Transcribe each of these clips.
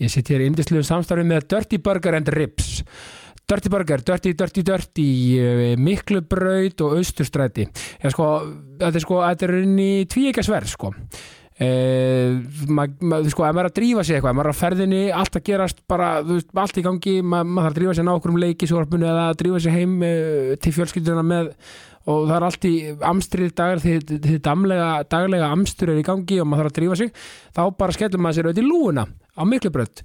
Ég sitt hér í indisluðum samstarfi með Dirty Burger and Ribs. Dirty Burger, Dirty, Dirty, Dirty eh, Miklubraut og Austurstræti. Já sko, þetta er sko þetta er inn í tvíekasverð sko. Uh, maður, ma, sko, ef maður er að drífa sig eitthvað, ef maður er að ferðinni allt að gerast bara, veist, allt í gangi maður, maður þarf að drífa sig ná okkur um leiki svorpunni eða að drífa sig heim uh, til fjölskylduna með og það er allt í amstrið dagar því þið daglega amstur er í gangi og maður þarf að drífa sig þá bara skellum maður sér auðvitað í lúuna á miklubrönd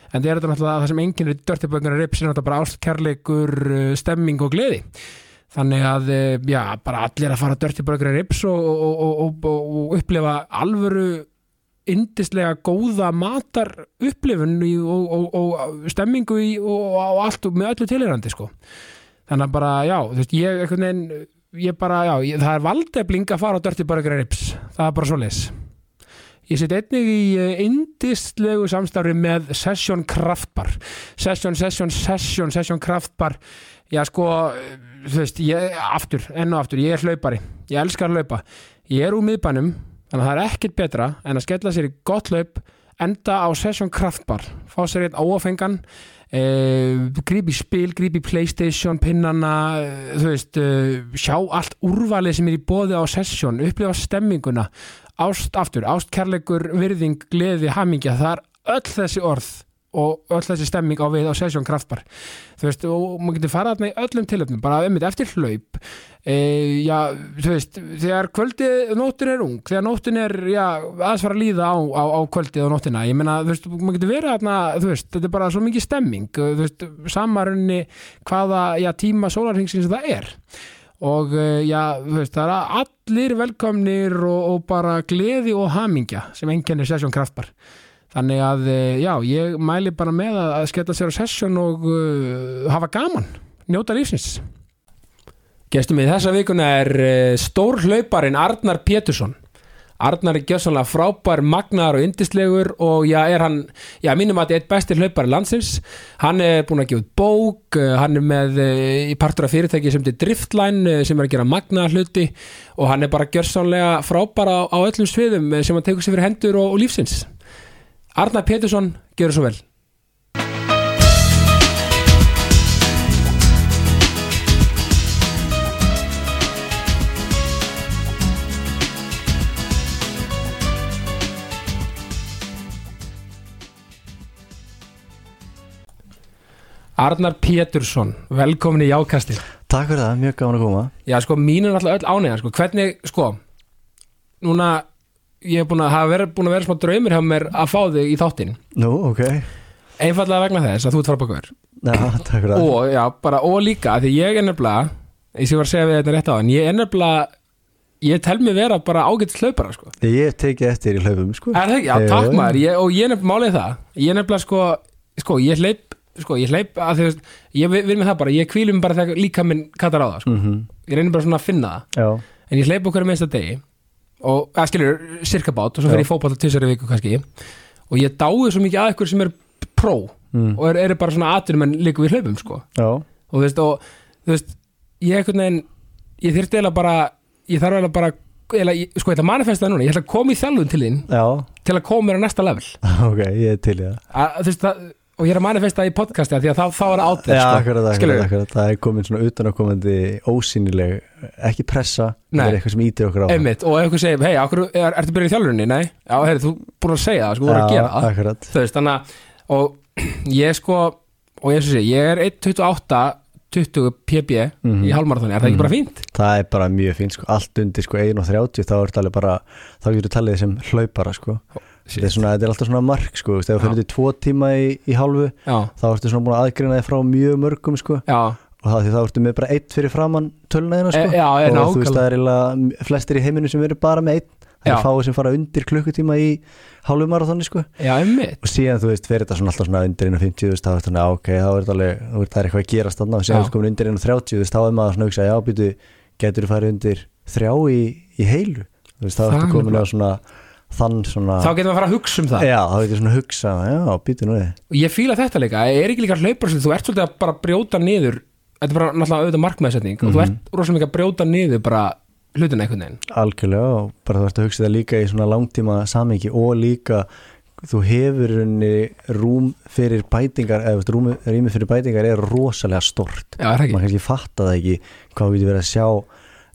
en það er þetta náttúrulega það sem enginn er dörtibönguna rips er náttúrulega bara ástkærleikur stemming og gleði. Þannig að, já, bara allir að fara dörtibönguna rips og, og, og, og upplifa alvöru indislega góða matar upplifun og stemmingu í, og allt með öllu tilhérandi sko. Þannig að bara, já, þú veist, ég veginn, ég bara, já, ég, það er valdefling að fara á dörtibönguna rips. Það er bara svo leis Ég set einnig í indistlegu samstarfi með Session Kraftbar. Session, Session, Session, Session Kraftbar. Já sko, þú veist, ég, aftur, enn og aftur, ég er hlaupari. Ég elskar hlaupa. Ég er úr miðbænum, að það er ekkert betra en að skella sér í gott hlaup, enda á Session Kraftbar. Fá sér einn áfengan, eh, grípi spil, grípi Playstation, pinnana, þú veist, eh, sjá allt úrvalið sem er í bóði á Session, upplifa stemminguna ást aftur, ást, kærleikur, virðing, gleði, hamingja, það er öll þessi orð og öll þessi stemming á við á Session Kraftbar. Þú veist, og maður getur farað þarna í öllum tilöfnum, bara þetta eftir hlaup e, já, þú veist þegar kvöldið, nóttin er ung þegar nóttin er, já, aðeins fara að líða á, á, á kvöldið og nóttina, ég meina þú veist, maður getur verið þarna, þú veist, þetta er bara svo mikið stemming, þú veist, samarunni hvaða, já, tíma sólarhengsins það er og já, þú veist, það er allir velkomnir og, og bara gleði og hamingja sem enginnir Session Kraftbar. Þannig að, já, ég mæli bara með að skella sér á Session og uh, hafa gaman, njóta lífsins. Gestum í þessa vikuna er stór hlauparinn Arnar Pétursson Arnar er gjössanlega frábær, magnar og yndislegur og já, er hann, já, mínum að þetta er eitt bestir hlaupar landsins. Hann er búin að gefa bók, hann er með í partur af fyrirtæki sem til Driftline sem er að gera magnaða hluti og hann er bara gjössanlega frábær á, á öllum sviðum sem hann tekur sér fyrir hendur og, og lífsins. Arnar Pétursson, gjör svo vel. Arnar Pétursson, velkomin í Jákastin Takk fyrir það, mjög gaman að koma. Já, sko, mín er alltaf öll ánægja, sko, hvernig, sko núna, ég hef búin að hafa verið búin að vera smá draumir hjá mér að fá þig í þáttin Nú, ok. Einfallega vegna þess að þú ert frábækur Já, takk fyrir það. Og, já, bara, og líka, því ég er nefnilega ég sé var að segja við þetta rétt á hann ég er nefnilega, ég tel mig vera bara ágætt hlaupara, sko. Ég tekið eftir í hlaupum, sko. Er? Já, takk maður, ég, og ég nefnilega, sko, sko, ég hleyp sko, ég hleyp að þú veist ég vil með það bara, ég kvílum bara þegar líka minn kattar á það, sko, Mhm. ég reynir bara svona að finna það. Já, en ég hleyp okkur að minnsta degi og, að skilur, cirka bát og svo Já. ég fótball tvisari viku kannski. Og ég dáið svo mikið að ykkur sem er pró mm. og eru er bara svona atvinnum en líka við hlaupum, sko. Og þú veist, og þú veist ég einhvern veginn, ég þyrfti eiginlega bara ég þarf eiginlega bara eiginlega, ég- sko, ég ætla að manifesta það núna, ég ætla að koma í þjálfun til þín já, til að koma mér á næsta level. Ok, það það, og ég er að manifesta það í podcasti því að þá, þá er það átveð Já, sko. akkurat, það er komin svona utanakomandi ósýnileg, ekki pressa það er eitthvað sem ítir okkur á einmitt, og ef einhver segir, hei, er, er, ertu byrjað í þjálfurinni? Nei, já, heyrðu, þú búin að segja það, sko, þú voru að gera það. þú veist, þannig að, og ég sko, og ég sé, ég er 1.28 20 pb Mhm. í halvmarathoni, er það ekki bara fínt? Það er bara mjög fínt, sko, allt undir sko 1.30 þá er það bara, þá getur talið sem hlaupara, sko þetta er, svona, þetta er alltaf svona mark, sko, þú ef þú fyrir til tvo tíma í, í hálfu, Já, þá ertu svona búin að aðgreina þið frá mjög mörgum, sko. Já, og það þá ertu með bara eitt fyrir framann töluna þína, sko. E- já, er og þú veist, nákvæmlega. það er eiginlega flestir í heiminu sem eru bara með einn. Það er fáið sem fara undir klukkutíma í hálfu marathoni sko. Já, einmitt. Og síðan þú veist, fyrir þetta svona alltaf svona undir 1.50 þú veist, þá er þetta, ok, þá er þetta alveg þá er það eitthvað að gerast þarna. Og síðan Já. er þetta komin undir 1.30 þú veist, þá er maður svona að hugsa, já, býtu getur þú farið undir þrjá í, í heilu? Þú veist, þá er er þetta komin á svona þann svona, Þá getum við að fara að hugsa um það. Já, þá þetta svona að hugsa já, býtu nú og ég fíla þetta líka, er ekki líka hlaupar þú ert svolítið að bara brjóta niður þetta er bara náttúrulega auðvitað markmeðsetning og Mhm. þú ert rosalega mikið að brjóta niður bara hlutina einhvern veginn. Algjörlega og bara þú ert að hugsa það líka í svona langtíma samingi og líka þú hefur henni rúm fyrir bætingar eða rúmi, rými fyrir bætingar er rosalega stort Já, er maður kannski fatta það ekki hvað við getur verið að sjá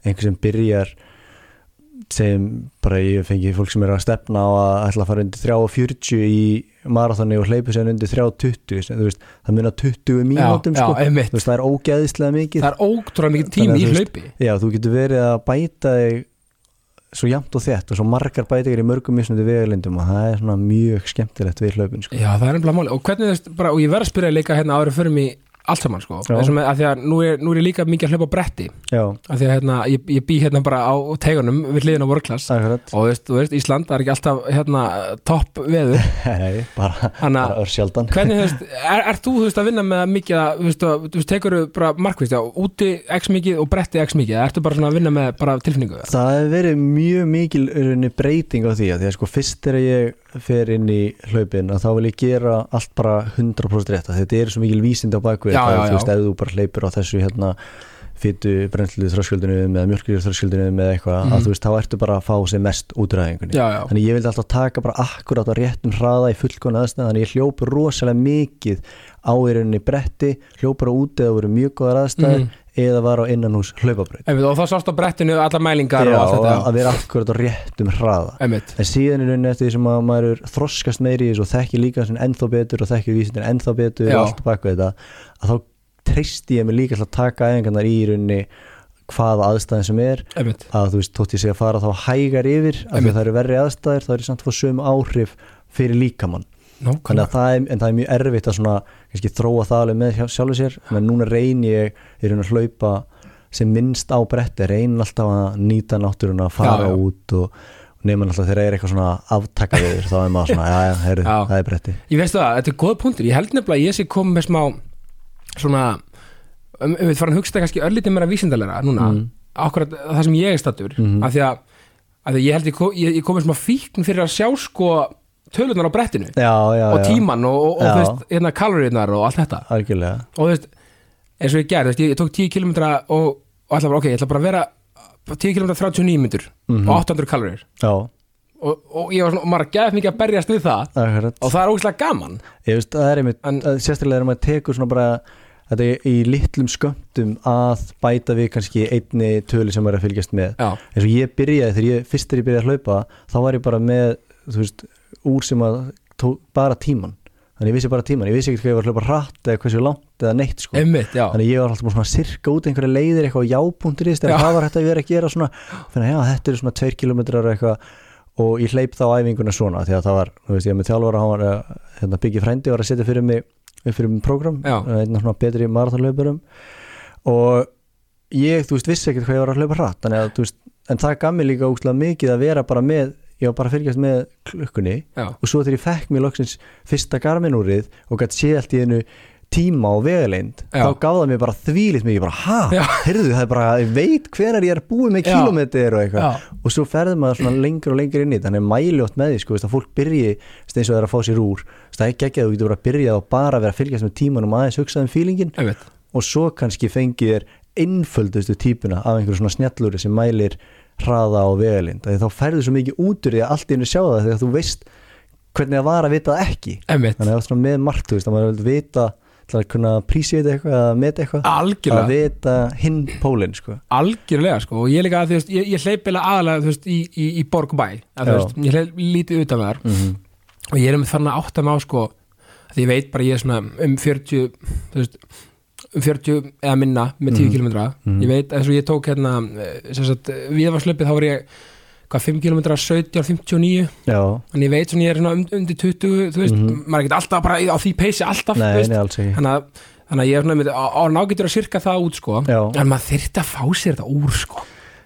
einhver sem byrjar sem bara ég fengi fólk sem er að stefna á að ætla að fara undir 3.40 í marathoni og hleypu sér undir 3.20 sem, þú veist, það munar 20 mínútum já, sko. Þú veist, það er ógeðislega mikið Það er ótrúlega mikið tími í hlaupi Já, þú getur verið að bæta þig svo jafnt og þett og svo margar bætingar í mörgum mismundi vegalindum og það er svona mjög skemmtilegt við hlaupin sko. Já, það er ennbla máli og hvernig þú veist, bara, og ég verð að spyrja líka hérna árið fyrir mig allt saman sko, þessum að því að nú er, nú er ég líka mikið að hlaupa bretti. Já, af því að hérna, ég, ég bý hérna bara á tegunum við hliðin á akkurat og þú veist, þú veist, Ísland, er ekki alltaf hérna topp veður. Nei, bara, Þannig að- bara ör sjaldan hvernig, þú veist, er, er þú, þú veist, að vinna með mikið að, þú veist, að, þú veist, tekur bara markvist, já, úti x mikið og bretti x mikið, ertu bara svona að vinna með bara tilfinningu? Það hefur verið mjög mikil breyting á því að því að sko fyrst þegar ég fer inn í hlaupin að þá vil ég gera allt bara 100% rétt að þetta er svo mikil vísindi á bakvið já, þú veist, ef þú bara hleypur á þessu hérna fytu brennslið þröskjöldinu með mjölkir þröskjöldinu með eitthvað Mhm. að þú veist, þá ertu bara að fá sem mest útræðingunni þannig ég vildi alltaf taka bara akkurát á réttum hraða í fullkona aðstæð þannig ég hljóp rosalega mikið á í rauninni bretti hljópar á úti eða voru mjög góðar aðstæður Mhm. Eða var á innanhús hlaupabraut. Einmitt, og þá sást á brettinu allar mælingar og allt þetta. að vera akkurat á réttum hraða. Einmitt, en síðan er rauninni eftir því sem að maður er þroskast meiri í þessu og þekki líka sem ennþá betur og þekki vísindin ennþá betur Já. og allt bak við þetta að þá treysti ég mig líka að taka æfingarnar í rauninni hvaða aðstæðin sem er. Einmitt. Að þú veist, tótt ég sé að fara þá hægar yfir af því að það eru verri aðstæður þá er ég samt fá sömu áhrif fyrir líkamann Nákvæmlega að það er, en það er mjög erfitt að svona kannski þróa það alveg með hjá- sjálfu sér en núna reyni ég í raun að hlaupa sem minnst á bretti reyni alltaf að nýta náttúruna að fara Já, já. út og nema alltaf þegar er eitthvað svona aftaka við þá er maður svona, já, já, heyrðu, Já. það er bretti Ég veistu það, þetta er góð punktur, ég held nefnilega að ég sé komið með smá svona um, við farin að hugsa það kannski örlítið meira vísindalega núna, Mm. akkurat það sem ég er stattur Mhm. af því að, að að ég held ég, ko- ég, ég komið smá fíkn fyrir að sjá sko tölunar á brettinu já, já, og tíman og, og, og hérna kaloríunar og allt þetta. Algjörlega. Og þú veist, eins og ég gerði, veist, ég, ég tók 10 km og, og ætla bara, ok, ég ætla bara að vera 10 km 39 myndur Mhm. og 800 kaloríur já, og, og ég var svona, og maður gæði mikið að berjast við það. Akkurat og það er ógæslega gaman. Ég veist, það er einmitt, En- sérstaklega er maður tekur svona bara þetta er í litlum skömmtum að bæta við kannski einni tölu sem maður er að fylgjast með. Já, eins og ég byrjaði, þegar ég fyrst þegar ég byrjaði að hlaupa þá var ég bara með, þú veist úr sem að tók bara tíman þannig ég vissi bara tíman, ég vissi ekki hvað ég var að hlaupa hratt eða hversu langt eða neitt sko. Einmitt, þannig ég var alltaf svona sirka út einhverja leiðir eitthvað á jápunkturist Já. eða hvað var þetta að vera að gera svona. Þannig já, þetta eru svona tveir kilometrar eitthvað. Og ég hleyp þá æfinguna svona því að það var, þú veist, ég með þjálfara hann var að hérna, byggja frændi var að setja fyrir mig fyrir mig program, Já. einn svona betri marathonlaupurum og ég, þú veist, vissi ekkert hvað ég var að að, þú veist, en það gaf mér líka úkslega mikið að vera bara með, ég var bara að fylgjast með klukkunni Já, og svo þegar ég fekk mér loksins fyrsta garminúrið og gætt sé allt í einu tíma og vegaleind Já. þá það mér bara þvílít mikið bara, ha, heyrðu, það er bara ég veit hvenar ég er búið með Já. kílómetri og eitthvað, og svo ferður maður svona lengur og lengur inn í þannig er mæljótt með því sko, veist, að fólk byrji, eins og það er að fá sér úr. Það er ekki ekki að þú getur bara að byrja og bara vera að fylgjast með tímanum aðeins hugsa um fílingin og svo kannski fengið þér einföldustu típuna af einhverju svona snjallúri sem mælir hraða og vegalind þá ferðu svo mikið út úr því að allt í einu sjá það þegar þú veist hvernig það var að vita ekki. Einmitt, þannig að það er með margt þú veist, að maður vil vita til að kunna prísið eitthvað eða meta eitthvað að vita hinn pólinn sko. algjörlega sko og ég líka að þú veist ég, ég hleyp eða aðalega þú veist í, í, í borg og bæ að, þú veist, ég hleyp lítið utan þar mm og ég er með þannig að átta mig á sko að ég veit bara ég er svona um 40 þú veist um 40 eða minna með 10 Mhm. km Mhm. ég veit eins og ég tók hérna sem sagt viðvarslöpið þá var ég hvað 5 km 17 59 Já, en ég veit svona ég er svona undir 20 þú veist, Mhm. maður er ekki alltaf bara á því peysi alltaf nei, nei, þannig að þannig að ég er svona með, á, á nágetur að sirka það út sko. Já. en maður þyrfti að fá sér þetta úr sko.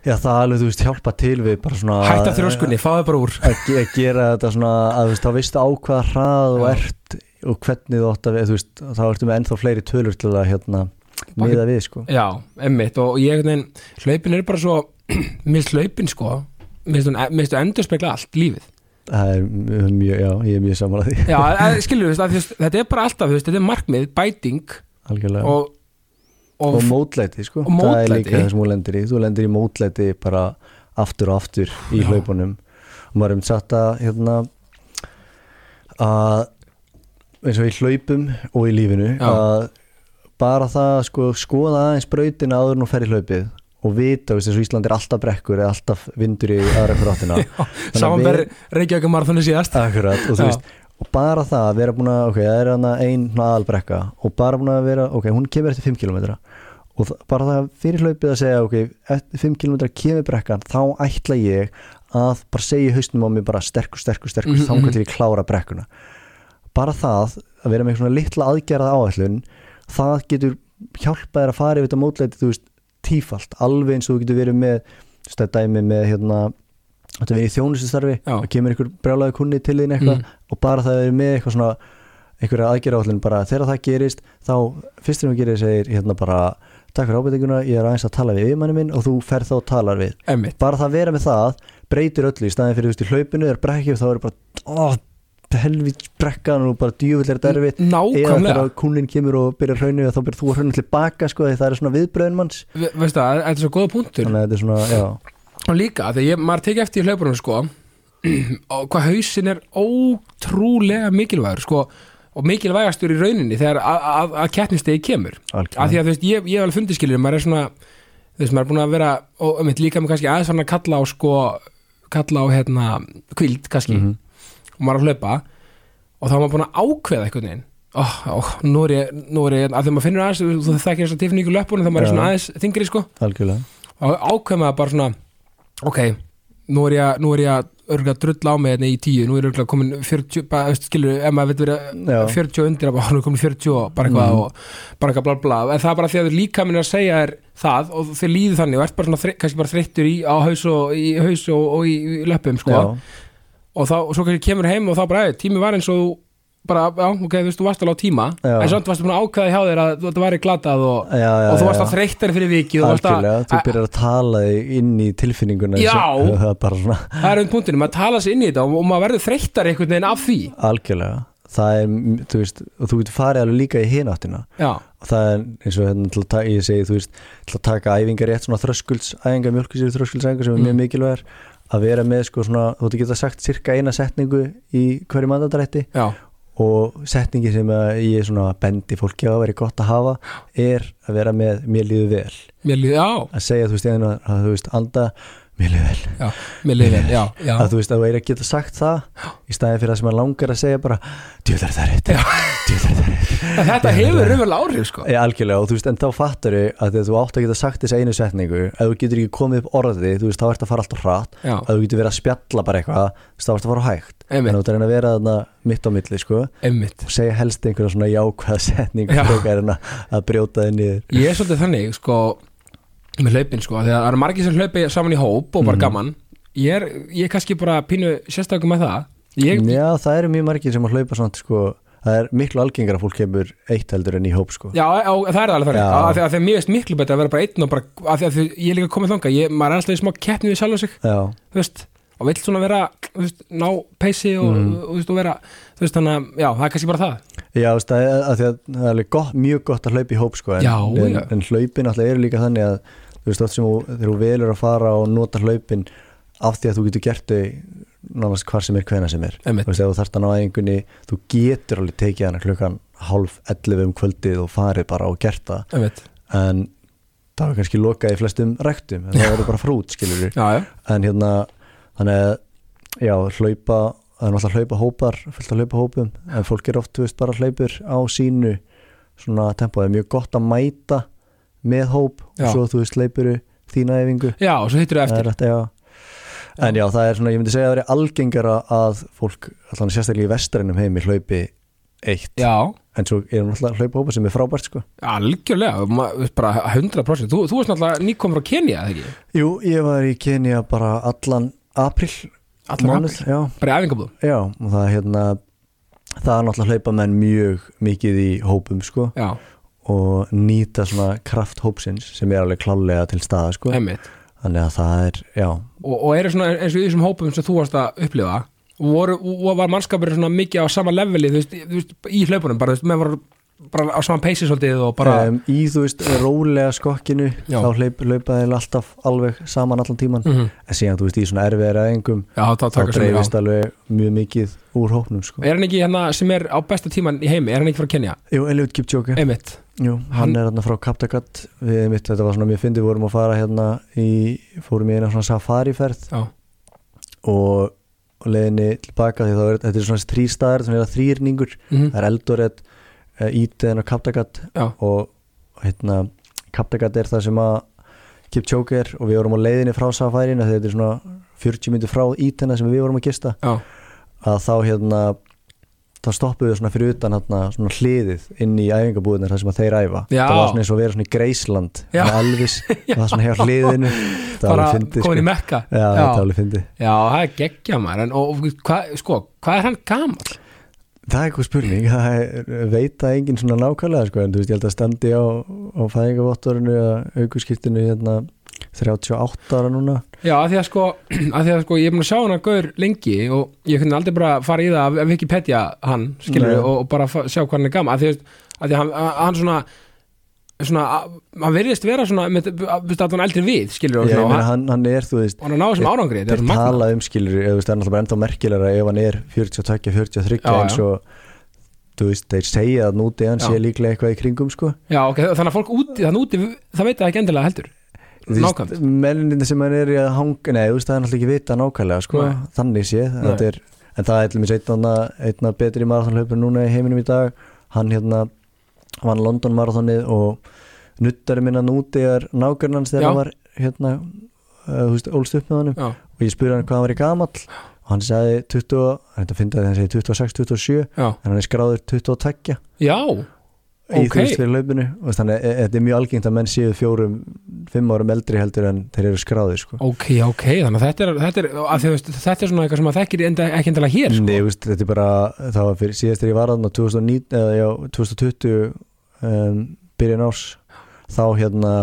Já það alveg, þú veist, hjálpa til við bara svona hætta þrjóskunni, fáðu bara úr. að ge- að gera þetta svona að þú veist, þá veistu á hvaða hrað og ert og hvernig þú átt að við, þú veist, þá ertu með ennþá fleiri tölur til að hérna miða við, sko. Já, emmitt og ég, hlaupin er bara svo minnst hlaupin sko minnst endur spekla allt lífið. Það er mjög, já, ég er mjög saman að því. Já, að- skilur þú veist, þú þetta er bara alltaf þú veist, þetta er markmið, bæting algjörlega. og, og, og mótlæti sko, og það er mótlæti. líka það sem hún lendir í. Þú lendir í mótlæti bara aftur og aftur í Já. hlaupunum. Og maður er um satt að hérna að eins og í hlaupum og í lífinu Já. að bara það að sko, skoða aðeins brautina áður nú fer í hlaupið og vita, eins og Ísland er alltaf brekkur eða alltaf vindur í aðra fyrir áttina Þannig að saman við- ber Reykjavík marathoni síðast Akkurat, og þú Já. veist og bara það að vera búin að, ok, það er hana ein aðalbrekka og bara búin að vera, ok, hún kemur eftir 5 km og það, bara það fyrir hlaupið að segja, ok, eftir 5 km kemur brekkan, þá ætla ég að bara segja hausnum á mig bara sterkur, sterkur, sterkur, Mhm, mm -hmm. þá til ég klára brekkuna bara það að vera með svona litla aðgerða áætlun það getur hjálpað þér að fara yfir þetta mótleiti, þú veist, tífalt alveg eins og þú getur verið með þú veist, þetta dæmi með hérna þetta verið í þjónustustarfi Já. og kemur einhver brjálaði kunni til þín eitthvað Mm. og bara það er með eitthvað svona einhverja aðgerðállin bara þegar það gerist þá fyrst sem þú gerir segir hérna bara takk fyrir ábyrtinguna, ég er aðeins að tala við yfirmanni minn og þú ferð þá og talar við emmitt, bara það að vera með það breytir öllu í staðin fyrir þú veist í hlaupinu er brekkið þá er bara ó, helvít brekkan og bara djúvill er þetta erfitt. Eða þegar kunnin kemur og byrjar hrauninu þá byrjar þú að hrauninu tilbaka sko því það er svona viðbröðin manns. Ve, veistu það, þetta er svo góða punktur. Þannig að þetta er svona, já, og líka, þegar ég, maður tekið eftir í hlaupunum sko og hvað hausin er ótrúlega mikilvægur sko, og mikilvægastur í rauninni þegar að, að, að keppnistegi kemur. Af því algjörlega að þú veist, ég, ég hef alveg fundið skilir maður er svona, þú veist, maður er búin að vera og um, líka með kannski aðeins svona að kalla á sko, kalla á hérna kvild kannski, Mhm. Og maður að hlaupa og þá er maður búin að ákveða einhvern veginn. Oh, oh, nú er ég, nú er ég að því maður finnur aðeins, þú þú þekkir þess að tilfinningu löpunum þegar maður er svona aðeins þingri sko. Algjörlega. Og ákveð maður bara svona ok, nú er ég, nú er ég að örgulega drulla á mig hérna í tíu, nú er örgulega komin 40, bara, skilur, ef maður veit vera Já. 40 undir, nú er komin 40 og bara eitthvað Mhm. og bara eitthvað bla bla en það er bara því að líka minn að segja þér það og þið líður þannig og ert bara svona, kannski bara þreyttur í, á haus og í haus og, og í, í löpum sko, já, og, þá, og svo kannski kemur heim og þá bara, "Æ, tími var eins og þú bara, já, ok, þú veist, þú varst alveg á tíma. Já. en samt varstu búin að ákveða hjá þér að þetta væri glatað og, já, já, og þú varst að þreyttari fyrir viki og þú varst að- algjörlega, þú byrjar að tala inn í tilfinninguna Já. er svona það er um punktinu, maður tala sér inn í þetta og, og maður verður þreyttar einhvern veginn af því. Algjörlega. Það er, þú veist, og þú getur farið alveg líka í hináttina. Og það er eins og hérna til að ég segi, þú veist til að taka æfingar rétt svona þröskuldsæfingar mjölkusýri þröskuldsæfingar sem er mjög Mm. mikilvægur að vera með sko svona, þú getur sagt cirka eina setningu í hverju mandadrætti og setningi sem ég svona bendi fólki á að vera gott að hafa er að vera með mér líður vel. Mér líður, já, að segja þú veist, einu, að þú veist, anda mér líður vel. Já mér líður, vel, já, já. Að þú veist, að þú er að geta sagt það í staði fyrir það sem að langar að segja bara djúðar það rétt. Djúðar það rétt. En þetta hefur raunverulega áhrif sko. Ég, algjörlega og þú veist, en þá fattar þau að þú átt að geta sagt þessa einu setningu ef þú getur ekki komið upp orðið, þú veist, þá ert að fara alltaf hratt. Ef þú getur verið að spjalla bara eitthvað þá ert að fara hægt. En þú ert að reyna að vera þarna mitt á milli, sko einmitt. og segja helst einhverja svona jákvæða setningu Já. að, að brjóta þið niður. Ég er svolítið þannig sko með hlaupin sko, þegar það eru margir sem hlaupi saman í hóp og bara Mhm. gaman ég er, ég er kannski bara pínu sérstakum með það ég, Já, það eru mjög margir sem að hlaupa svona, sko það er miklu algengar að fólk kemur eitt heldur en í hóp, sko Já, á, það er alveg þannig Já. að því að því að mér veist miklu betur að vera bara einn og bara, að því að því, ég er líka komið þanga ég, maður er alltaf í smá keppni við sjálf sig Já, þú veist, og vill svona vera þú veist, ná peysi og, Mhm. og, þú veist, og vera þú veist, þannig að, já, það er kannski bara það Já, þú veist, það er, að því að það er alveg gott, mjög gott að hlaupa í hóp sko, en, Já, en, já. en hlaupin alltaf eru líka þannig að þú veist, oft sem þú, þegar þú velur að fara og nota hlaupin af því að þú getur gert þau nánast hvar sem er hvena sem er. Einmitt. þú veist, ef þú þarft að ná einhverni þú getur alveg tekið hana klukkan hálf 11 um kvöldið og farið bara og gert það. Einmitt. en það er kannski lokað í flestum rektum en það verður bara frút, skilur við en hérna, þannig að já, hlaupa það er náttúrulega hlaupa hópar, fullt að hlaupa hópum en fólk er oft, veist, bara hlaupur á sínu svona tempo, það er mjög gott að mæta með hóp Já. og svo, þú hlaupuru þína efingu já, og svo hittir þú eftir er þetta, já. En já, það er svona, ég myndi segja að það er algengara að fólk, allan sérstaklega í vestrænum heimi hlaupi eitt. Já, en svo erum náttúrulega hlaupahópa sem er frábært sko. Algjörlega, bara 100% Þú, þú varst náttúrulega nýkomur á Kenya, eða ekki? Jú, ég var í Kenya bara allan april Allan mánuð, já, Bara í æfingabúðum já, og það er hérna það er náttúrulega hlaupa menn mjög mikið í hópum sko. Já, og nýta svona kraft hópsins sem er alveg klálega til staða sko. Þannig að það er, já, og, og eru svona eins og í þessum hópum sem þú varst að upplifa voru, og var mannskapur svona mikið á sama leveli þú veist, í hlaupunum bara, þú veist, með var bara á sama peysi svolítið og bara, um, í þú veist rólega skokkinu, Já. þá hlaup, hlaupaði alltaf alveg saman allan tíman mm en síðan þú veist í svona erfiðar aðengum já, þá dreifist alveg mjög mikið úr hópnum sko. er hann ekki hérna sem er á besta tíman í heimi, er hann ekki frá Kenya? Jú, Eliud Kipchoge. Einmitt, Jú, hann, Hann- er hérna frá Kaptagat við mitt, þetta var svona mjög fyndið, við vorum að fara hérna í, fórum í eina svona safariferð. Já, og, leiðinni tilbaka því þá er þetta er svona þrý staðar, svona þrýrningur mm það er Eldoret, Íteðin og Kaptagat já, og hérna Kaptagat er það sem að Kipchoge er og við vorum á leiðinni frá safarinu þetta er svona 40 minnir frá Íteðina sem við vorum að gista. Já, að þá hérna þá stoppuðu við svona fyrir utan hérna, svona hliðið inn í æfingabúðunar þar sem að þeir æfa. Já. það var svona eins og að vera svona í Greisland með Elvis, það var svona hjá hliðinu. Það var bara komin í sko. Mekka. Já, þetta var alveg fyndið. Já, það er geggja maður. En, og, hvað, sko, hvað er hann gamall? Það er eitthvað spurning, það er, veit það enginn svona nákvæmlega sko, en þú veist ég held að standi á, á fæðingavottorinu eða aukurskýrtinu hérna 38 ára núna Já, að því að sko, að því að sko ég er búin að sjá hann að gaur lengi og ég kunni aldrei bara fara í það að Wikipedia hann, skilur Nei. og, og bara sjá hvað hann er gaman að því að, að, því hann, hann svona svona, hann verðist vera svona að, að hann eldri við, skilur og, ég svona, meina hann, hann, er þú veist og hann er náðu sem árangri þetta er magna tala um skilur, eða, þú veist, það er náttúrulega ennþá merkilega ef hann er 42, 43 Já, eins og þú veist, þeir segja að núti hann Já. sé líklega eitthvað í kringum sko. Já, ok, þannig að fólk úti, þannig úti það veit það ekki endilega heldur. Þú veist, Nákvæmt. menninni sem hann er í að hanga nei, þú veist, það er náttúrulega ekki vita nákvæmlega sko, Nei. þannig sé þetta er, en það er einna, einna betri marathonhlaupur núna í heiminum í dag. Hann hérna vann London marathonið og nuttari minna núti er nákvæmnans þegar hann var hérna uh, þú veist, ólst upp með Já, og ég spurði hann hvað hann var í gamall og hann sagði 20, þetta finnst að hann segi 26, 27 já, en hann er skráður 22 já í Ok. þú veist fyrir hlaupinu og þannig að e- þetta er mjög algengt að menn séu fjórum, fimm árum eldri heldur en þeir eru skráðir sko. Ok, ok, þannig að þetta er, þetta er, að veist, þetta er svona eitthvað sem að þekkir enda, ekki endilega hér sko. Nei, veist, þetta er bara það var fyrir síðast þegar ég var aðna 2009 eða já, 2020 um, byrjun árs þá hérna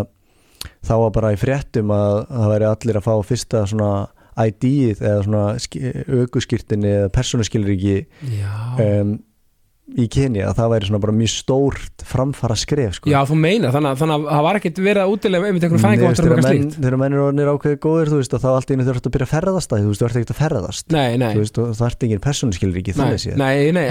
þá var bara í fréttum að það væri allir að fá fyrsta svona ID-ið eða svona aukuskirtinni eða persónuskilriki um, í Kenya að það væri svona bara mjög stórt framfara skref sko. Já, þú meinar, þannig að, þannig að það var ekkit verið að útilega einmitt veist, fæðingavottur og eitthvað slíkt þegar menn eru orðnir ákveðið góðir þú veist, og þá allt einu þurft að byrja að ferðast að þú veist, þú ert ekkert að ferðast Nei, nei, þú veist, og það ert engin persónuskilriki nei, þannig séð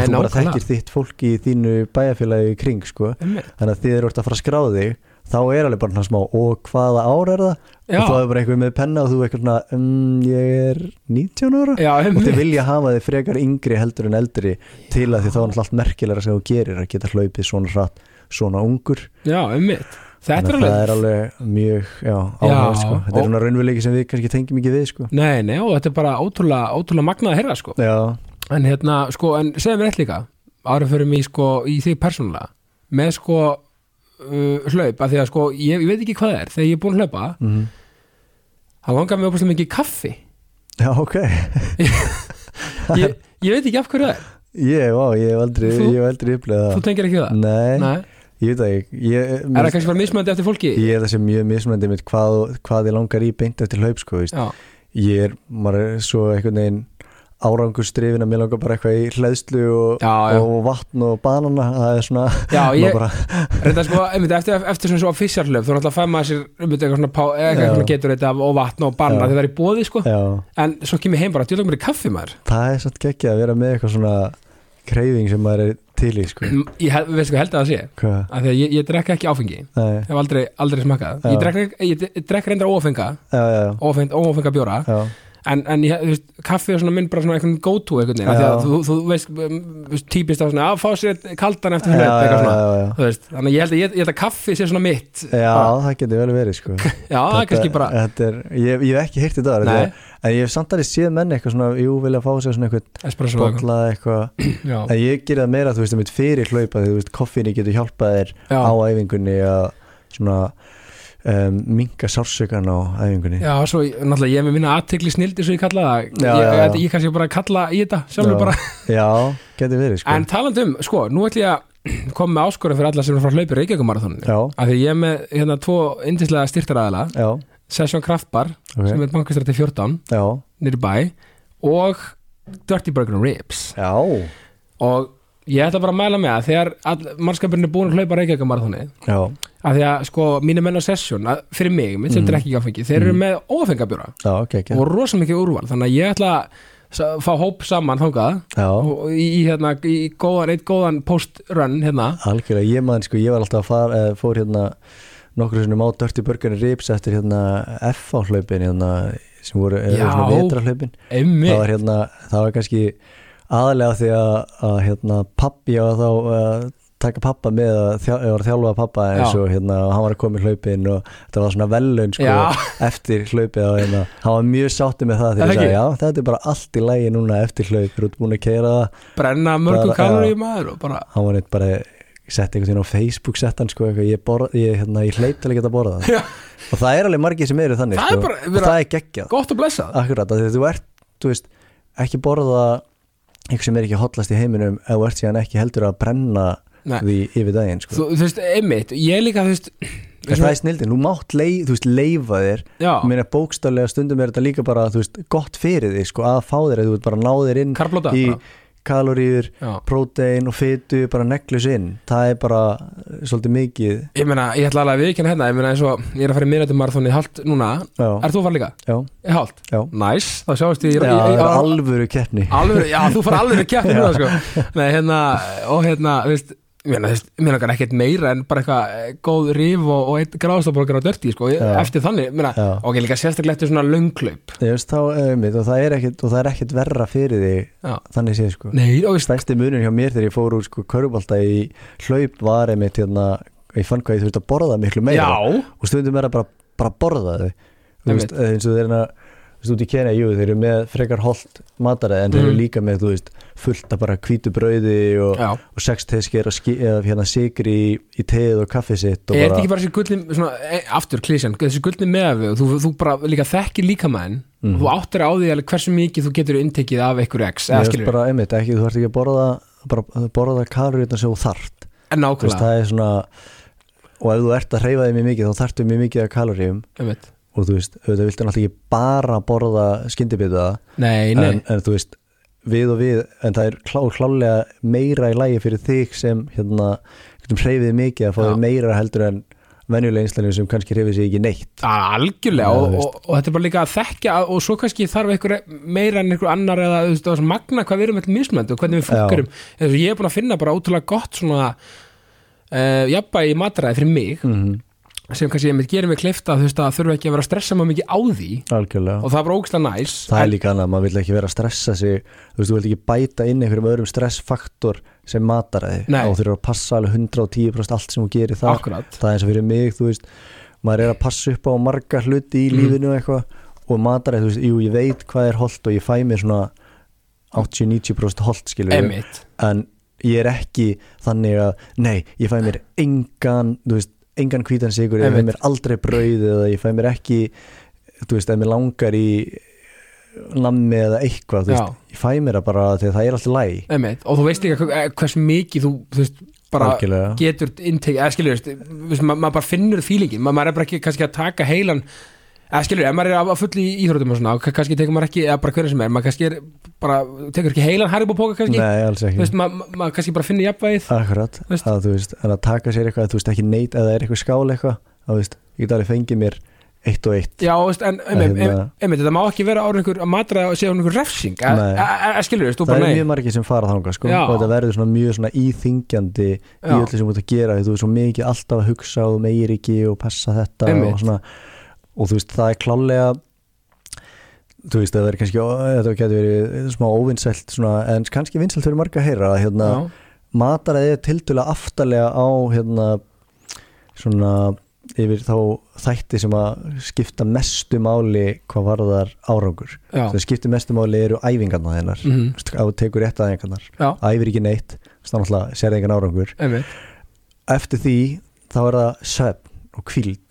þú bara þekkir þitt fólk í þínu bæjarfélagi í kring sko. Einmitt. þannig að þið eru orðið að fara að skrá þig þá er alveg bara svona smá og hvaða ár er það? Já, og þá er bara einhver með penna og þú eitthvað svona um, ég er 19 ára. Já, og þið vilja hafa þið frekar yngri heldur en eldri til að því þá er náttúrulega allt merkilega sem þú gerir að geta hlaupið svona hratt svona ungur. Já, einmitt. Þetta er alveg er alveg mjög áhuga sko. þetta er svona raunveruleiki sem við kannski tengjum ekki við sko. Nei, nei, og þetta er bara ótrúlega, ótrúlega magnað að herra, sko. En hérna, sko, en segja mér eitt líka. Árið fyrir mig, sko, í því persónulega. Með, sko, uh, hlaup að Því að, sko, ég, ég veit ekki hvað það er. Þegar ég er búin að hlaupa mm Það langar mig opast mikið kaffi. Já ok. Ég, ég veit ekki af hverju það er. Ég, á, ég hef aldrei, aldrei upplegað Þú tengir ekki það? Nei, Nei. ég veit ekki. Ég, Er það kannski bara mismöndi eftir fólki? ég er þessi mjög mismunandi með hvað, hvað ég langar í beint eftir hlaup sko, ég er, maður er svo einhvern veginn árangurstrifin að mér langar bara eitthvað í hlæðslu og, Já, já. og vatn og banana það er svona já ég, reynda sko, einmitt, eftir, eftir svona svo fissarhlöf, þá náttúrulega fæ maður sér einmitt, eitthvað svona, eitthvað svona getur þetta og vatn og þegar það er í bóði sko. en svo kemur ég heim bara, djóðum mér í kaffi maður. Það er satt geggja að vera með eitthvað svona kreyfing sem maður er til í sko. M- ég held að það sé? Því að ég, ég drekka ekki áfengi. Ég nei, hef aldrei, aldrei smakað ég drekka, ég, ég reyndar ófenga. Ófenga, bjóra já. En, en ég, kaffi er svona minn bara svona einhvern go-to einhvern veginn, af því Já. að þú, þú veist, típist á svona, að fá sér kaldan eftir eitthvað veist, þannig að ég held að, ég, ég held að kaffi sé svona mitt. Já, bara, það getur vel verið sko. Já það er kannski bara er, ég, ég hef ekki heyrt þetta er- En ég hef samt alveg séð menn eitthvað svona Jú, vilja fá sér svona eitthvað og eitthvað. eitthvað. En ég gerir það meira, þú veist, um fyrir hlaupa þú veist, koffíni getur hjálpað þér á æfingunni að svona um, minka sársökan á æfingunni. Já, svo náttúrulega ég er með minna aðtekli snildi svo ég kalla það, Já, ég, já, já. ég, kannski bara kalla í þetta, sjálfur Já. bara. Já, getur verið sko. En talandi um, sko, nú ætlum ég að koma með áskorun fyrir alla sem er frá hlaupi Reykjavíkumarathoninu Já, af því ég er með hérna tvo indislega styrtaræðala já, Session Kraftbar Ok. sem er bankastrætti 14 já, nýri bæ og Dirty Burger Ribs. Já. Og ég ætla bara að mæla með að þegar mannskapurinn er búin að hlaupa Reykjavíkumarathoni Af því að sko mínu menn á Session að, fyrir mig, mitt sem Mm. drekki ekki áfengi þeir eru með ófengabjóra já, ok, ok. Og rosa mikið úrval þannig að ég ætla að fá hóp saman og í, hérna, í góðan, eitt góðan post-run hérna. Algjörlega, ég maður sko, ég var alltaf að fara, fór hérna nokkur svona má Dirty Burger and Ribs eftir hérna F á hlaupin hérna, sem voru, svona vetrahlaupin það var hérna, það var kannski aðalega því að, að hérna pappi á að þá uh, taka pappa með að þjá, ég var að þjálfa pappa eins og hérna, hann var að koma í hlaupin og þetta var svona velun sko eftir hlaupið og hérna, hann var mjög sátti með það Er þegar ég sagði, já, þetta er bara allt í lægi núna eftir hlaup, þú ert búin að keira það brenna mörgum kaloríu já. maður bara hann var neitt bara sett einhvern veginn á Facebook sett hann sko, ég, borð, ég, hérna, ég hleyp til að geta borða það Já. og það er alveg margir sem eru þannig Það er sko, bara- og það er geggjað gott og blessað Akkurat, að þú ert, þú veist, ekki borða eitthvað sem er ekki hotlast í heiminum þú ert síðan ekki heldur að brenna. Því yfir daginn, sko. þú, þú veist, einmitt, ég líka þú veist En það er snildin, þú mátt leið, þú veist, leifa þér. Já, Ég meina bókstallega stundum er þetta líka bara, þú veist, gott fyrir þig, sko, að fá þér að þú veist bara ná þér inn karblóta í kaloríur, prótein og fytu, bara neglus inn. Það er bara eh, svolítið mikið. Ég meina, ég ætla alveg að viðkjanna hérna ég meina eins og, ég er að fara í minnættum marathoni halt núna, Já, er þú að fara líka? já, Í halt? já. Næs, þá sjáumst ég Já, ég- það ég- er alvöru keppni. Já, þú fara að kjæfti núna sko. Nei, hérna, og hérna, þú veist mér langar ekkert meira en bara eitthvað eh, góð rif og, og eitt gráðstaborgar á dörti, sko, Já. eftir þannig Já. og líka sérstaklega eftir svona löngklaup einmitt, og það er ekkit, og það er ekkit verra fyrir þig Já. þannig séð, sko Nei, Stærsti munur hjá mér þegar ég fór úr sko körubalta í hlaup var einmitt hérna, ég fann hvað ég þurfti að borða miklu meira já, og stundum er að bara, bara borða þau eh, eins og þeir hérna út í Kenya, jú, þeir eru með frekar holt mataræði en þeir eru Mhm. líka með, þú veist fullt af bara hvítu brauði og, og sex tesker og ski, eða hérna sigri í, í teið og kaffi sitt og Er þetta ekki bara þessi gullni, svona, e, aftur klísjan, þessi gullni meðafi og þú, þú bara líka þekkir líkamæðin Mhm. og þú áttir á því hversu mikið þú getur inntekið af einhverju x, Mér eða finnst skilur bara einmitt, ekki, þú ert ekki að borða bara borða kaloríunar sem þú þart en Þú veist, nákvæmlega, það er svona og ef þú ert að hreyfa þig mjög mikið þá þarftu mjög mikið af kaloríum. Einmitt. Og þú veist, auðvitað viltu náttúrulega ekki bara borða skyndibita Nei, nei, en, en þú veist, við og við en það er klá, klálega meira í lægi fyrir þig sem hérna hreyfið mikið að fá þig meira heldur en venjulega einslæðinu sem kannski hreyfið sig ekki neitt. Algjörlega Já, og, og, og þetta er bara líka að þekkja og svo kannski þarf einhver meira en einhver annar eða þú veist, magna hvað við erum eitthvað mismönd og hvernig við og ég er búin að finna bara ótrúlega gott svona uh, jafnbæði í matræði fyrir mig. Mm sem kannski ég mitt gerir mig kleifta þú veist að þurfa ekki að vera að stressa maður mikið á því. Algjörlega. Og það er bara ógæslega næs. Það er líka annað, maður vil ekki vera að stressa sig. Þú veist, þú vilt ekki bæta inn einhverjum öðrum stressfaktor sem mataræði Nei. og þú eru að passa alveg 110% allt sem þú gerir það akkurat. Það er eins og fyrir mig, þú veist maður er að passa upp á marga hluti í Mm. lífinu og eitthvað. Og mataræð, þú veist, jú, ég veit hvað er holdt og ég fæ mér svona 80-90% holdt, skilur emitt en ég er ekki þannig að, nei, ég fæ mér engan, þú veist, engan hvítan sigur ég fæ mér aldrei brauð eða ég fæ mér ekki þú veist, ef mér langar í nammi eða eitthvað, veist, ég fæ mér það bara þegar það er alltaf læg og þú veist líka hver- hvers mikið þú, þú veist, bara Algjörlega. getur innteki, eða veist, veist, ma maður bara finnur fílingin, Ma maður er bara ekki kannski að taka heilan eða skilur, ef maður er að full í íþrótum og svona, kannski tekur maður ekki, eða bara hvernig sem er maður kannski er bara, tekur ekki heilan Haribo-póka kannski, nei, alls þú ekki veist, maður ma ma kannski bara finnir jafnvægið Akkurat, Veist? að þú veist, að taka sér eitthvað, þú veist, ekki neitt, eða er eitthvað skál eitthvað, þá veist, ég get alveg fengið mér eitt og eitt. Já, veist, en einmitt, hérna- einmitt, þetta má ekki vera á einhver að matra og segja einhver refsing e- skilur, þú Það bara er nei mjög margir sem fara þangað, sko, Já. og þetta verður svona mjög svona íþingjandi í Já. öllu sem þú ert að gera, því þú er svo mikið alltaf að hugsa og meir ekki og passa þetta Einmitt. og svona, og þú veist, það er klálega þú veist, það verður kannski þetta getur verið smá óvinnsælt svona, en kannski vinsælt fyrir marga að heyra að hérna, Já, mataræði er tildulega aftarlega á hérna svona yfir þá þætti sem að skipta mestu máli hvað varðar árangur. Sem skipta mestu máli eru æfingarna þennar mm. ef þú tekur rétt æfingarnar. Já, æfir ekki neitt, þá náttúrulega sér engan árangur. Einmitt. Eftir því þá er það svefn og kvíld.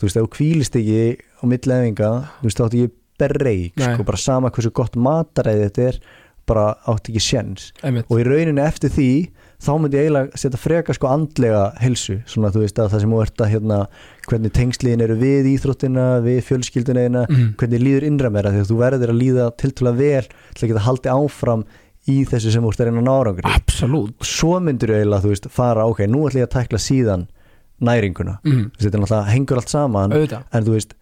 Þú veist, ef þú kvílist ekki á milli æfinga, þú veist, þá áttu ekki Nei. sko, bara sama hversu gott mataræði þetta er, bara áttu ekki sjens og í rauninni eftir því þá myndi ég eiginlega setja freka sko andlega helsu, svona þú veist að það sem þú ert að hérna, hvernig tengsliðin eru við íþróttina, við fjölskylduna eina, Mhm. hvernig líður innra meira því að þú verður að líða tiltúlega vel til að geta haldið áfram í þessu sem þú ert að reyna að ná árangri absolutt og svo myndir þú eiginlega, þú veist, fara ok, nú ætlum ég að tækla síðan næringuna mm. Þetta er hengur allt saman auðvitað en þú veist,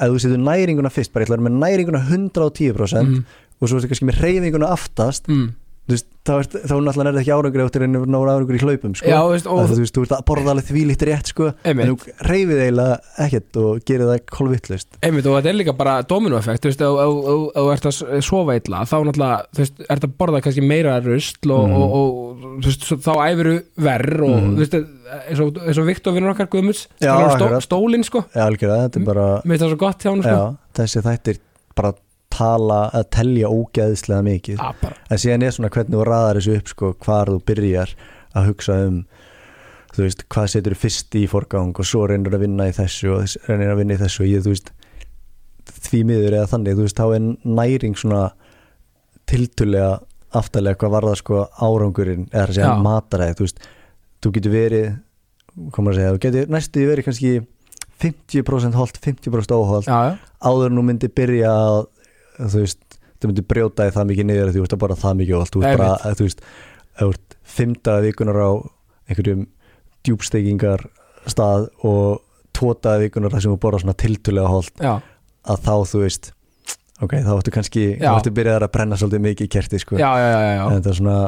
ef þú setur næringuna fyrst bara ég ætla að vera með næringuna 110% mm. og svo ertu kannski með reyfinguna aftast Mm. Veist, þá, er, náttúrulega er þetta ekki árangur eftir en ná árangur í hlaupum sko. Já, veist, og og þú veist, þú ert að borða alveg því líkt rétt sko, en þú reyfið eiginlega ekkert og gerir það kolvittlust Einmitt og þetta er líka bara dominoeffekt þú veist, ef þú ert að sofa illa þá náttúrulega, þú veist, ert að borða kannski meira rusl og, Mhm. og, og þú veist, þá æfiru verr og Mhm. þú veist, eins og, eins og Viktor vinnur okkar akkurat. stólinn sko, Já, algjörlega, þetta er bara mér finnst það svo gott hjá hann sko já, þessi þættir bara tala að telja ógeðslega mikið. Já, bara, en síðan er svona hvernig þú raðar þessu upp sko, hvar þú byrjar að hugsa um þú veist, hvað setur fyrst í forgang og svo reynir að vinna í þessu og reynir að vinna í þessu. Og ég, þú veist því miður eða þannig, þú veist, þá er næring svona tiltulega aftalega hvað var það sko árangurinn eða að segja mataræði, þú veist. Þú getur verið, komur að segja þú getur næstu verið kannski 50% holt, 50% óholt já, já, áður en þú myndi byrja að þú veist, þú myndi brjóta þig það mikið niður þú ert að borða það mikið og allt. Þú ert bara, þú veist, þú ert fimmtaði vikunar á einhverjum djúbstekingar stað og tótaði vikunar þar sem þú borða svona tiltulega holt já, að þá þú veist ok, þá ættu kannski, þá ættu byrjaðar að brenna svolítið mikið í kerti sko. Já, já, já, já, en er svona,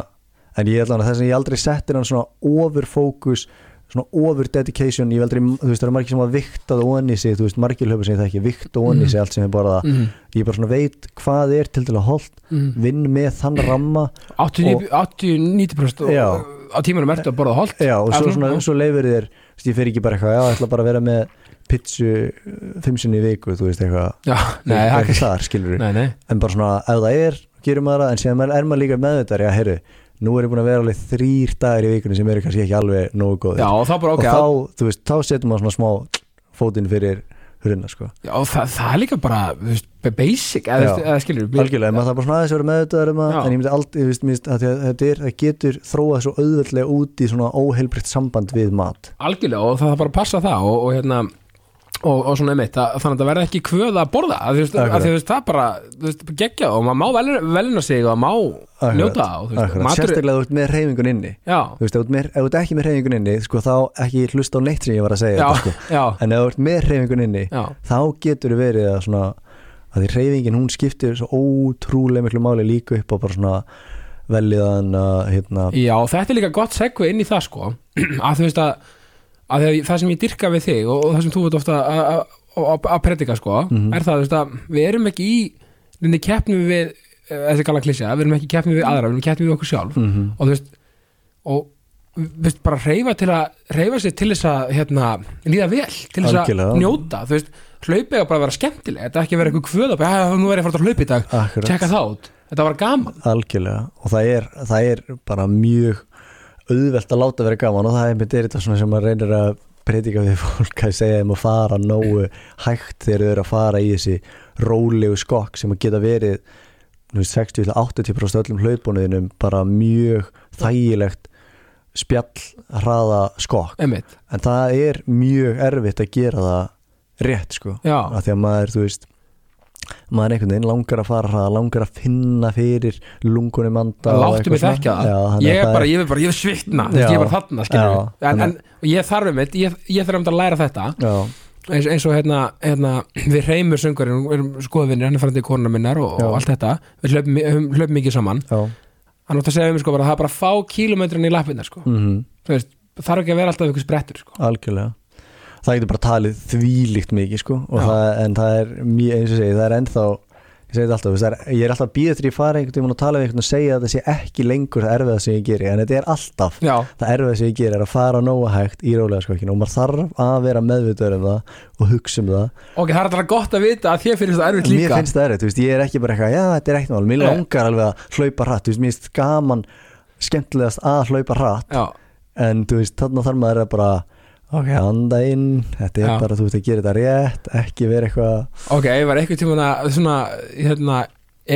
en ég ætla að þess að ég aldrei settir hann svona over focus svona over dedication, ég aldrei þú veist, það eru margir sem að vikta það onni sig þú veist, margir hlöfum sem ég þekki, vikta onni Mhm. sig allt sem ég borða, Mhm, ég bara svona veit hvað er til til að holdt, mhm. vinn með þann ramma 80-90% Já. á tímanum ertu að borða holt já, og svo, svona, svo leifir þér ég fer ekki bara eitthvað, já, ég ætla bara að vera með pizzu uh, fimm sinni í viku, þú veist eitthvað. Já, nei, er það ekki þar, skilur nei, nei, en bara svona, ef það er, gerum maður það en síðan er maður líka með þetta, já, heyrðu nú er ég búin að vera alveg þrýr dagar í vikunni sem eru kannski ekki alveg nógu góðir. Já, og þá bara ok og þá, þú veist, þá setur maður svona smá fótinn fyrir hurina, sko. Já, það, það er líka bara, veist, basic eða, Já. eða skilur algjörlega, maður það bara svona aðeins að vera með þetta um en ég myndi að þetta er, það getur þróað svo auðveldlega út í svona óheilbritt samband við mat. Algjörlega og það er bara að passa það og, og hérna og, og svona einmitt, að, þannig að það verði ekki kvöð að borða að, þú veist, að, þú veist, það bara þú veist, geggja og maður má vel- velina sig og má njóta og, þú veist, matur, sérstaklega þú ert með reyfingun inni. Já, þú veist, ef þú ert þú ekki með reyfingun inni sko, þá ekki hlusta á neitt sem ég var að segja já, þetta, sko. en ef þú ert með reyfingun inni já. þá getur þið verið að svona að því reyfingin hún skiptir svo ótrúlega miklu máli líka upp á bara svona velliðan að hérna, Já, þetta er líka gott segvi inn í það sko að þú veist að, að það sem ég dyrka við þig og, og það sem þú veit ofta að- að að- að predika sko Mhm. er það að við erum ekki í nefnir keppnum við eh, þessi gala klísja, við erum ekki keppnum við aðra við erum keppnum við okkur sjálf. Mm og þú veist og þú veist bara reyfa til að reyfa sér til þess að hérna, líða vel, til þess að njóta þú veist, hlaupið að bara vera skemmtileg þetta er ekki vera eitthvað kvöð að "Já, nú er ég að fara að hlaupa í dag. Tjekka það út, þetta var gaman. Algjörlega. Og það er, það er bara mjög auðvelt að láta vera gaman og það er með þetta svona sem maður reynir að predika við fólk að segja þeim að fara nógu hægt þegar þau eru að fara í þessi rólegu skokk sem að geta verið þú veist, 60-80% öllum hlaupunuðinum bara mjög þægilegt spjall hraða skokk. En það er mjög erfitt að gera það rétt sko. Já, af því að maður, þú veist maður einhvern veginn langar að fara hraða langar að finna fyrir lungunum anda láttu eitthvað mig þekka það. Ég er bara, ég er bara, ég er svitna Já. ég er bara þarna, skilur Já, en, en ég þarf um þetta, ég, ég þarf um að læra þetta. Eins, eins og hérna, hérna við reymur söngurinn, við erum skoðvinir hann er farandi í konuna minnar og, og allt þetta. Við hlöpum mikið saman. Já. Hann átt að segja um sko bara, það er bara að fá kílómetrin í lappinnar sko, mm þú veist, þarf ekki að vera alltaf ykkur sprettur sko, algjörlega það getur bara talið þvílíkt mikið sko. Það, en það er mjög, eins og segi, það er ennþá ég segi þetta alltaf, það er, ég er alltaf býðið til ég fara einhvern tímann og tala við einhvern og segja að það sé ekki lengur það erfiða sem ég geri, en þetta er alltaf já, það erfiða sem ég geri er að fara nóga hægt í rólega skokkinu og maður þarf að vera meðvitaður um það og hugsa um það. Ok, það er alltaf gott að vita að þér finnst það erfitt mér líka. finnst það erfitt, ég er ekki bara eitthvað já, þetta er ekkert mál, mér langar alveg að hlaupa hratt, mér finnst gaman skemmtilegast að hlaupa hratt. En þú veist, þarna þarf maður að bara ok, anda inn, þetta er Já. bara þú veist að gera þetta rétt, ekki vera eitthvað ok, ef var eitthvað tíma að svona, hérna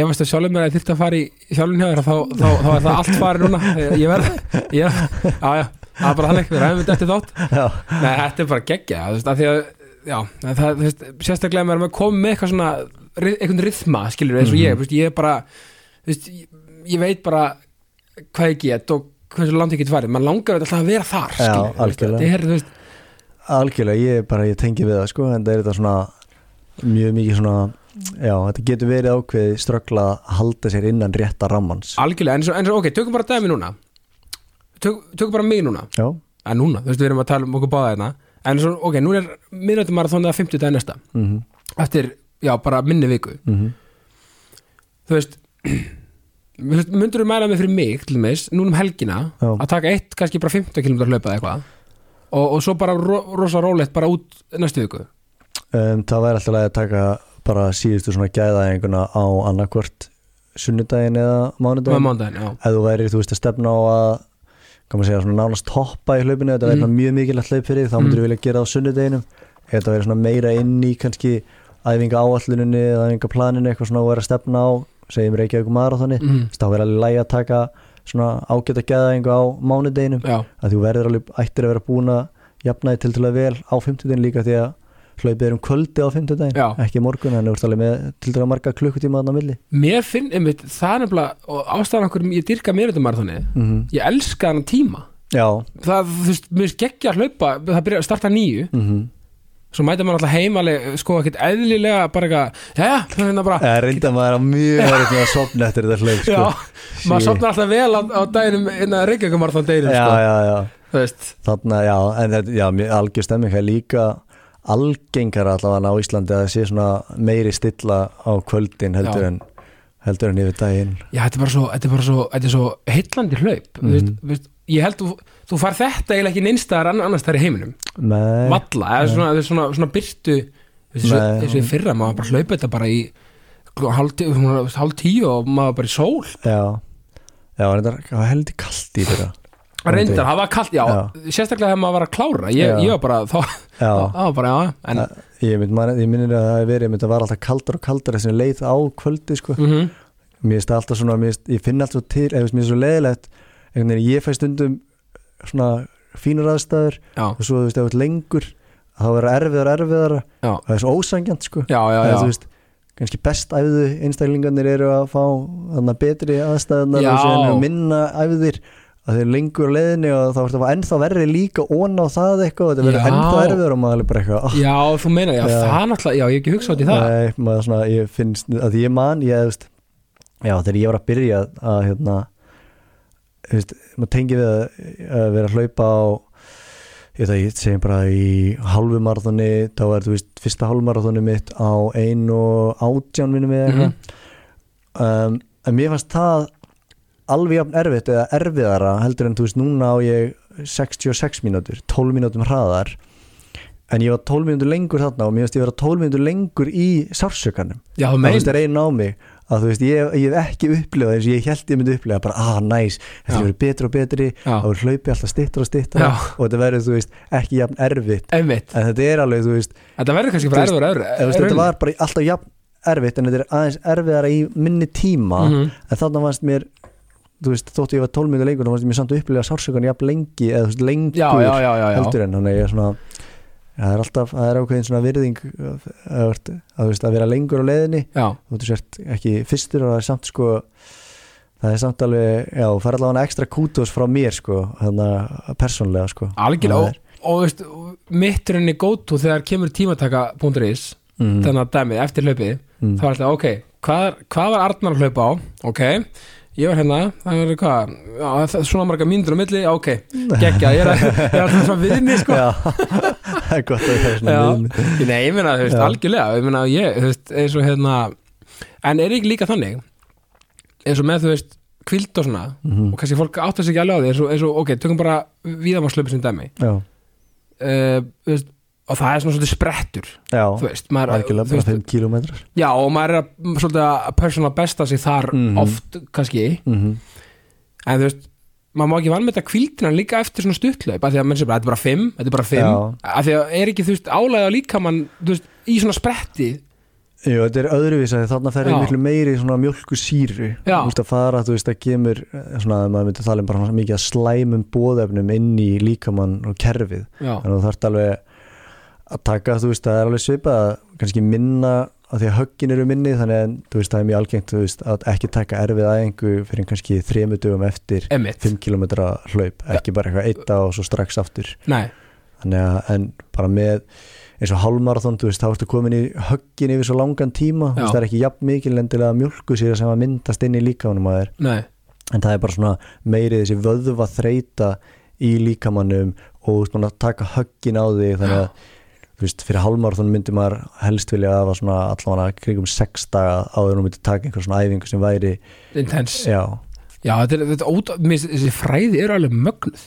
efast að sjálfum mér að þyrfti að fara í sjálfum hjá þér þá, þá, þá er það allt farið núna ég verð, ég, já, já það er bara þannig, við ræðum þetta eftir þátt já, Nei, þetta er bara geggja, þú veist, af því að já, það, þú veist, sérstaklega ef maður er komið með eitthvað svona, einhvern rithma skilur eins og ég, Mhm. þú veist, ég er bara þú veist, ég, veit bara hvað ég get og hversu langt ég get farið maður langar alltaf að vera þar, Já, skilur þú veist, algjörlega. þetta er, þú veist, algjörlega, ég bara, ég tengi við það sko, en það er þetta svona mjög mikið svona já, þetta getur verið ákveði ströggla að halda sér innan rétta rammans. Algjörlega, en svo, en svo ok, tökum bara dæmi núna. Tök, tökum bara mig núna. Já, að núna, þú veist, við erum að tala um okkur báða hérna. En svo, ok, nú er minnöndum marathon eða 50 dag næsta, mhm, eftir já, bara minni viku. Mhm. Þú veist myndur þú mæla mig fyrir mig til dæmis, núna um helgina Já. að taka eitt, kannski bara 15 km hlaupa eða eitthvað og, og svo bara ro, rosa rólegt bara út næstu viku um, það væri alltaf að taka bara síðustu svona gæðaðinguna á annarkvort sunnudaginn eða já, ef þú væri, þú veist, að stefna á að maður segja, svona nánast toppa í hlaupinu þetta væri Mm. mm. mjög mikilvægt hlaup fyrir þig, þá Mm. myndir þú vilja gera það á sunnudeginum ef þetta væri svona meira inn í kannski æfinga áalluninni eða æfinga planinu eitthvað svona að vera að stefna á segjum Reykjavík marathoni, mm, þá verður alveg lægi að taka svona ágæta gæðaðingu á mánudeginum. Já, að þú verður alveg ættir að vera búin að jafna þig til til að vel á fimmtudegin líka því að hlaupið er um kvöldi á fimmtudegin Já. ekki morgun, en þú ert alveg með til til að marga klukkutíma þarna á milli. Mér finn, einmitt, það er nefnilega og ástæðan okkur, ég dyrka mér þetta marathoni mm ég elska hann tíma. Já, það, þú veist, mér skeggja að hlaupa það byrja að starta nýju. Mm svo mæta maður alltaf heimaleg, sko, ekkert eðlilega bara eitthvað, er hérna bara. Það reynda maður að mjög erfitt með að sopna eftir þetta hlaup sko. já, maður sopnar alltaf vel á, á daginum innan Reykjavíkumarþón deginum, já, sko, já, já, þú veist. Þarna, já, en þetta, já, algjör stemming er líka algengar allavega á Íslandi að það sé svona meiri stilla á kvöldin heldur Já. en heldur en yfir daginn. Já, þetta er bara svo, þetta er bara svo, þetta er svo heillandi hlaup. Mm Mhm. veist, veist, Ég held þú, þú far þetta eiginlega ekki neinstaðar annars þar í heiminum. Nei, Valla, eða svona, er svona, svona byrtu þessu, Nei. þessu í fyrra, maður bara hlaupa þetta bara í hálf, tí- svona hálf tíu og maður bara í sól. Já. Já, en þetta var heldur kalt í þetta Reyndar, það var kallt, já, Já. sérstaklega þegar maður var að klára. Ég, Já. ég var bara, þá, Já, það var bara, já En, ég, mynd, man, ég minnir að það hefur verið ég mynd að það var alltaf kaldar og kaldar sem leið á kvöldi sko. mm mér finnst það alltaf svona, mér finnst, ég finn alltaf til eða mér finnst svo leiðilegt. Einhvern veginn, ég fæ stundum svona fínur aðstæður já, og svo þú veist, ef þú ert lengur þá verður erfiðar erfiðara já, og það er svo ósangjant sko. Já, já. þú veist, kannski best æfðu einstaklingarnir eru að fá þarna betri aðstæðunar og síðan eru minna æfðir að þeir lengur á leiðinni og þá ertu að ennþá verri líka ón á það eitthvað og þetta verður ennþá erfiður og maður er bara eitthvað oh, Já, þú meina, já, Já. það náttúrulega, já, ég hef ekki hugsað út í það. Nei, maður svona, ég finnst að ég man, ég veist já, þegar ég var að byrja að hérna þú veist, maður tengi við að, að vera að hlaupa á ég veit að ég segjum bara í halvu marathoni, þá er þú veist fyrsta halvu marathoni mitt á ein og átján minnum við eitthvað. Um, en mér fannst það alveg jafn erfitt eða erfiðara heldur en þú veist núna á ég 66 mínútur, 12 mínútum hraðar. En ég var 12 mínútur lengur þarna og mér finnst ég vera 12 mínútur lengur í sársökanum það finnst það reyna á mig að þú veist ég, ég hef ekki upplifað eins og ég held ég myndi upplifa bara ah næs, þetta Já. verður betri og betri þá er hlaupi alltaf stittra og stittra Já. og þetta verður þú veist ekki jafn erfitt Einmitt, en þetta er alveg þú veist, þetta verður kannski bara erfur, erfur þetta var bara alltaf jafn erfitt en þetta er aðeins erfiðara í minni tíma Mhm. en þannig fannst mér þú veist, þótt ég var 12 minnur lengur þá fannst mér samt að upplifa sársökan jafn lengi eða þú veist, lengur Já, já, heldur en þannig ég er svona það er alltaf, það er ákveðin svona virðing að, að, að, þú að vera lengur á leiðinni. Já. þú veist, sért ekki fyrstur og það er samt sko það er samt alveg, já, það er allavega ekstra kútos frá mér sko, þannig að persónlega sko. Algjörlega og, og veist, mitturinn í gótu þegar kemur tímataka.is mm, þannig að dæmið eftir hlaupið mm, þá var alltaf, ok, hvað, hvað var Arnar hlaupa á? Ok, ég var hérna það er hvað, já, svona marga mínútur á milli, ok, geggja ég er, alltaf svona viðni, sko. Já, það er gott að það er svona Já. viðmið Nei, ég meina, þú veist, algjörlega ég meina, ég, þú veist, eins og hérna en er ekki líka þannig eins og með þú veist kvild og svona Mhm. og kannski fólk áttar sig ekki alveg á því eins og, eins og ok, tökum bara víðamárslöpu sem dæmi. Já, uh, veist, og það er svona svolítið sprettur já. þú veist, maður, algjörlega bara veist, 5 kilometrar já og maður er að, svolítið að personal besta sig þar Mhm. oft kannski. Mm en þú veist, maður má ekki vanmeta kvíldina líka eftir svona stuttlaup af því að menn sem bara, þetta er bara fimm, þetta er bara fimm. Já. af því að er ekki, þú veist, álæði á líkamann þú veist, í svona spretti? Jú, þetta er öðruvís að þarna fer Já. miklu meiri svona mjölku síru Já. Þú veist að fara, þú veist að kemur eh, svona, maður myndi tala um bara svona mikið að slæmum bóðefnum inn í líkamann og kerfið. Já, þannig að þú þarft alveg að taka, þú veist, það er alveg svipað kannski minna að því að höggin eru minni þannig að þú veist, það er mjög algengt veist, að ekki taka erfið aðeingu fyrir kannski þremu dögum eftir emitt 5 km hlaup, ekki bara eitthvað eitt á og svo strax aftur. Nei, þannig að, en bara með eins og hálmarathon, þú veist, þá ertu komin í höggin yfir svo langan tíma, þú veist, það er ekki jafn mikil endilega mjölku sér sem að myndast inn í líkamanum að þér, nei, en það er bara svona meiri þessi vöðva þreita í líkamannum og þú veist, að taka höggin á þig, þannig að veist, fyrir hálmarathon myndi maður helst vilja að það var svona allavega kringum 6 daga áður þú myndi taka einhver svona æfingu sem væri, intense. Já. Já, þetta er, þetta óta, mér, finnst þessi fræði eru alveg mögnuð.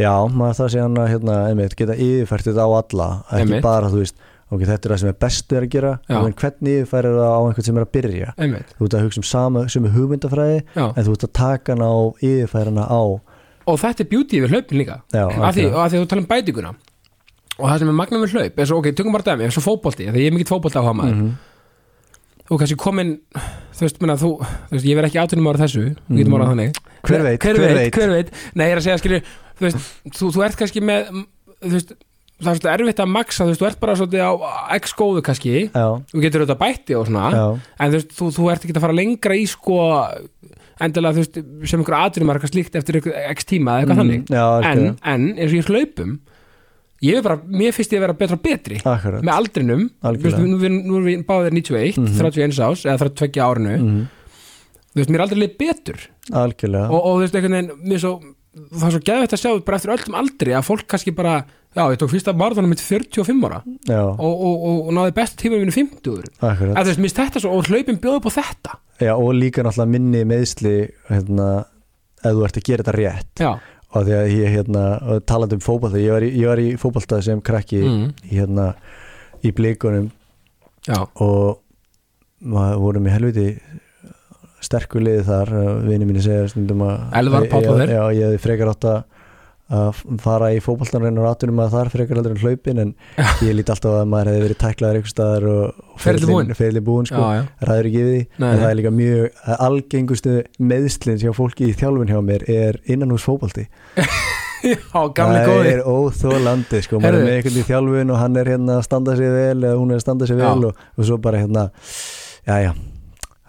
Já, maður það sé hann að hérna, einmitt, geta yfirfært þetta á alla ekki Einmitt. bara, þú veist, ok, þetta er það sem er bestu er að gera, en hvernig yfirfærir það á einhvern sem er að byrja? Emitt, þú ert að hugsa um sama, sem er hugmyndafræði já, en þú ert að taka hana á yfirfærina á og þetta er beauty við hlaupin líka. Af því, og af því að þú tala um bætinguna og það sem er magnum við hlaup er svo, ok, tökum bara dæmi, eins og fótbolti því ég er mikill fótbolti á hamaður Mhm. þú kannski komin, þú veist, menna, þú, þú veist, ég verð ekki áttunum ára þessu, orðað þannig. Hver veit, hver, hver veit, veit. hver veit, nei, ég er að segja, skilju þú veist, þú, þú ert kannski með þú veist, það er svolítið erfitt að maksa þú veist, þú ert bara svolítið á x góðu kannski. Þú getur auðvitað bætti og svona. Já, en þú veist, þú, þú ert ekki að fara lengra í sko endilega, þú veist, sem einhver aðurum er eitthvað slíkt eftir x tíma eða eitthvað Mhm, þannig. Já, en, en eins og ég hlaupum ég er bara, mér finnst ég að vera betra og betri Akkurat. með aldrinum, Algjörlega. Þú veist, nú, nú erum við báðir 91, Mhm. 31 ás eða 32 árinu, Mhm. þú veist, mér er aldrei betur. Og, og þú veist, einhvern veginn svo, það er svo geðvægt að sjá bara eftir öllum aldri að fólk kannski bara já, ég tók fyrsta marathonum mitt 45 ára. Og, og, og, náði best tíma mínu 50 akkurat. Að þú veist, mér finnst þetta svo, og hlaupin bjóði upp á þetta. Já, og líka náttúrulega minni meðsli hérna, ef þú ert að gera þetta rétt. Já, og því að ég hérna, talandi um fótbolta ég var í, í fótbolta sem krakki mm, hérna, í blikunum já, og maður vorum í helviti sterkur liði þar. Vini mínu segja stundum að Elvar ég, þeir. já, ég hefði frekar átt að að fara í fótboltan og aðtunum að þar frekar heldur en hlaupin en ég líti alltaf að maður hefði verið tæklaður einhver staðar og, ferli búin sko, ræður ekki við því. Nei, en það er líka mjög algengustu meðslinn hjá fólki í þjálfun hjá mér er innanhús fótbolti. Já, gamli það er óþólandi sko, maður er Heyrðu. með einhvern í þjálfun og hann er hérna að standa sig vel eða hún er að standa sig vel og, og svo bara hérna já já,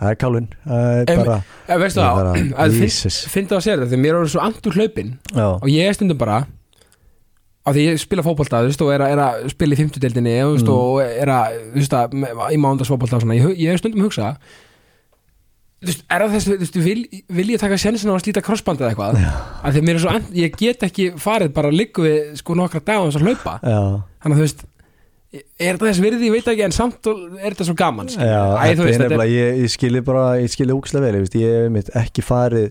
það er kálun það veistu það það, er bara að að sér þetta? Þegar mér er svo andur hlaupin já, og ég er stundum bara af því ég spila veist, og er, að- er að spila í veist, Mm. og er að, þú veist, að í svona, ég, ég er stundum að hugsa þú veist, er það þess þú veist, vil, vil ég taka sjensin á að slíta crossband eða eitthvað, af því að mér er svo and, ég get ekki farið bara að liggu við sko nokkra dag á þess að hlaupa, já, þannig að þú veist er þetta þess virði, ég veit ekki, en samt er þetta svo gaman, já Æ, veist, nefnilega ég, ég skilji bara, ég skilji ógæslega vel ég, ég hef mitt ekki farið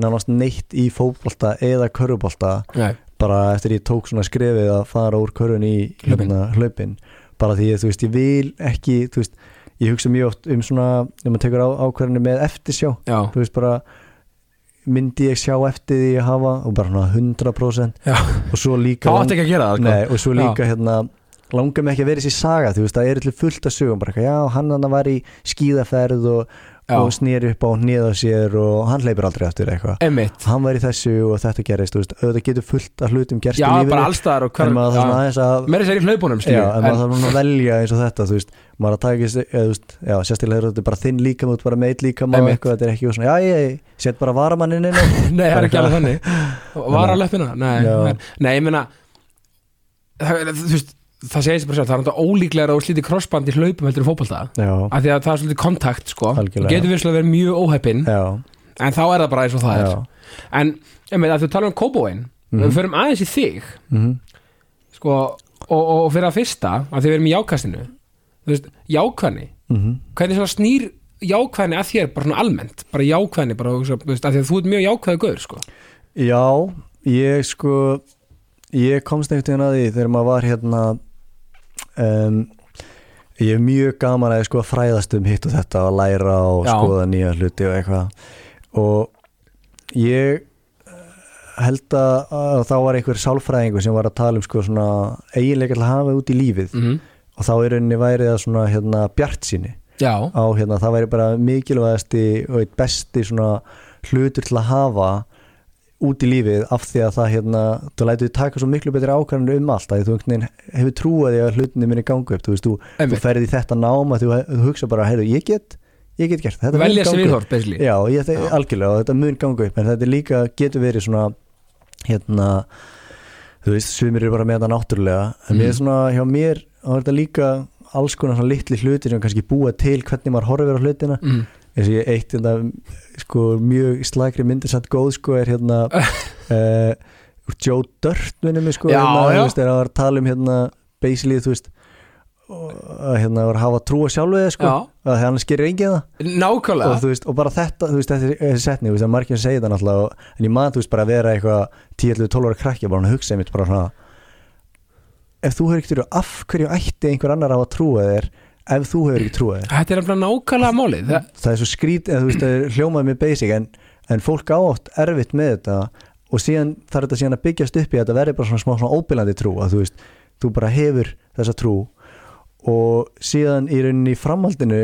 nánast neitt í fótbolta eða körfubolta Nei, bara eftir ég tók svona skrefið að fara úr körfun í Hlaupin. hérna, hlaupin. bara því að þú veist, ég vil ekki þú veist, ég hugsa mjög oft um svona þegar maður tekur á, ákvarðinu með eftirsjá já, þú veist bara myndi ég sjá eftir því að hafa og bara svona 100% já. Og svo líka átti ekki að gera það, sko. Nei, og svo líka hérna langar mig ekki að vera þessi saga þú veist það er allir fullt að sögum bara, já hann hann var í skíðaferð og, og snýri upp á á sér og hann hleypur aldrei aftur eitthvað. Hann var í þessu og þetta gerist þú veist, auðvitað getur fullt að hlutum gerst já, í lífinu bara allstaðar og en maður þarf aðeins að Mér er sér í hlaupunum, já, en maður þarf að velja eins og þetta þú veist, maður að taka þú sérstaklega er þetta bara þinn líkam út bara meitt líkam og eitthvað, þetta er ekki svona, já, ég, set bara varamanninn inn Nei, það er ekki alveg það, segir sér bara sjálf það er náttúrulega ólíklega að slíti crossband í hlaupum heldur í fótbolta. Já, af því að það er svolítið kontakt sko. Algjörlega. Þú getur visslega verið mjög óheppin já, en þá er það bara eins og það já. Er en ég meina að þú tala um kóbóin Mhm. við förum aðeins í þig. Mhm, sko, og, og fyrir að fyrsta að þið verum í jákastinu þú veist, jákvæðni. Mhm. hvernig svona snýr jákvæðni að þér bara svona almennt, bara jákvæðni bara, þú veist, að því að þú ert mjög jákvæðu Já, ég að er mjög gaman að sko fræðast um hitt og þetta og læra og Já. skoða nýja hluti og eitthvað. Og ég held að, að þá var einhver sálfræðingur sem var að tala um sko svona eiginleika til að hafa út í lífið. Mm og þá er rauninni væri það svona hérna bjart síni Já, á hérna, það væri bara mikilvægasti og eitt besti svona hlutur til að hafa út í lífið af því að það hérna, þú lætur taka svo miklu betri ákvæmur um allt að þú hefur trúið því að hlutinni minni gangu upp þú veist, þú, þú ferði í þetta nám að þú, þú hugsa bara, heyrðu, ég get ég get gert, þetta mun velja upp. viðhorf, basically Já, ég, Já. algjörlega og þetta mun ganga upp en þetta er líka, getur verið svona hérna þú veist, sumir eru bara með þetta náttúrulega en mér Mhm. er svona, hjá mér þá er þetta líka alls konar svona litli hlutir sem kannski búa til hvernig maður horfir á hlutina mm. Eins og ég eitt hérna, sko, mjög slagri myndir satt góð sko, er hérna uh, Joe Dirt minnum mig sko, Já, hérna, já. veist, er að tala um hérna, basically, þú veist og, að hérna, var að hafa trú að sjálfu þið sko, að hann skerir engið það. Og, Nákvæmlega þú veist, og bara þetta, þú veist, þessi, setni að margir segja það náttúrulega og, en ég man, þú veist, bara að vera eitthvað 10-12 ára krakki, bara hann að hugsa einmitt bara svona ef þú hefur ekki trú af hverju ætti einhver annar á að trúa þér ef þú hefur ekki þér. Þetta er nefnilega nákvæmlega málið. Það, það er svo skrít, eða þú veist, það er hljómað með basic en, en fólk átt erfitt með þetta og síðan þarf þetta síðan að byggjast upp í að þetta verði bara svona smá svona óbylandi trú að þú veist, þú bara hefur þessa trú. Og síðan í rauninni í framhaldinu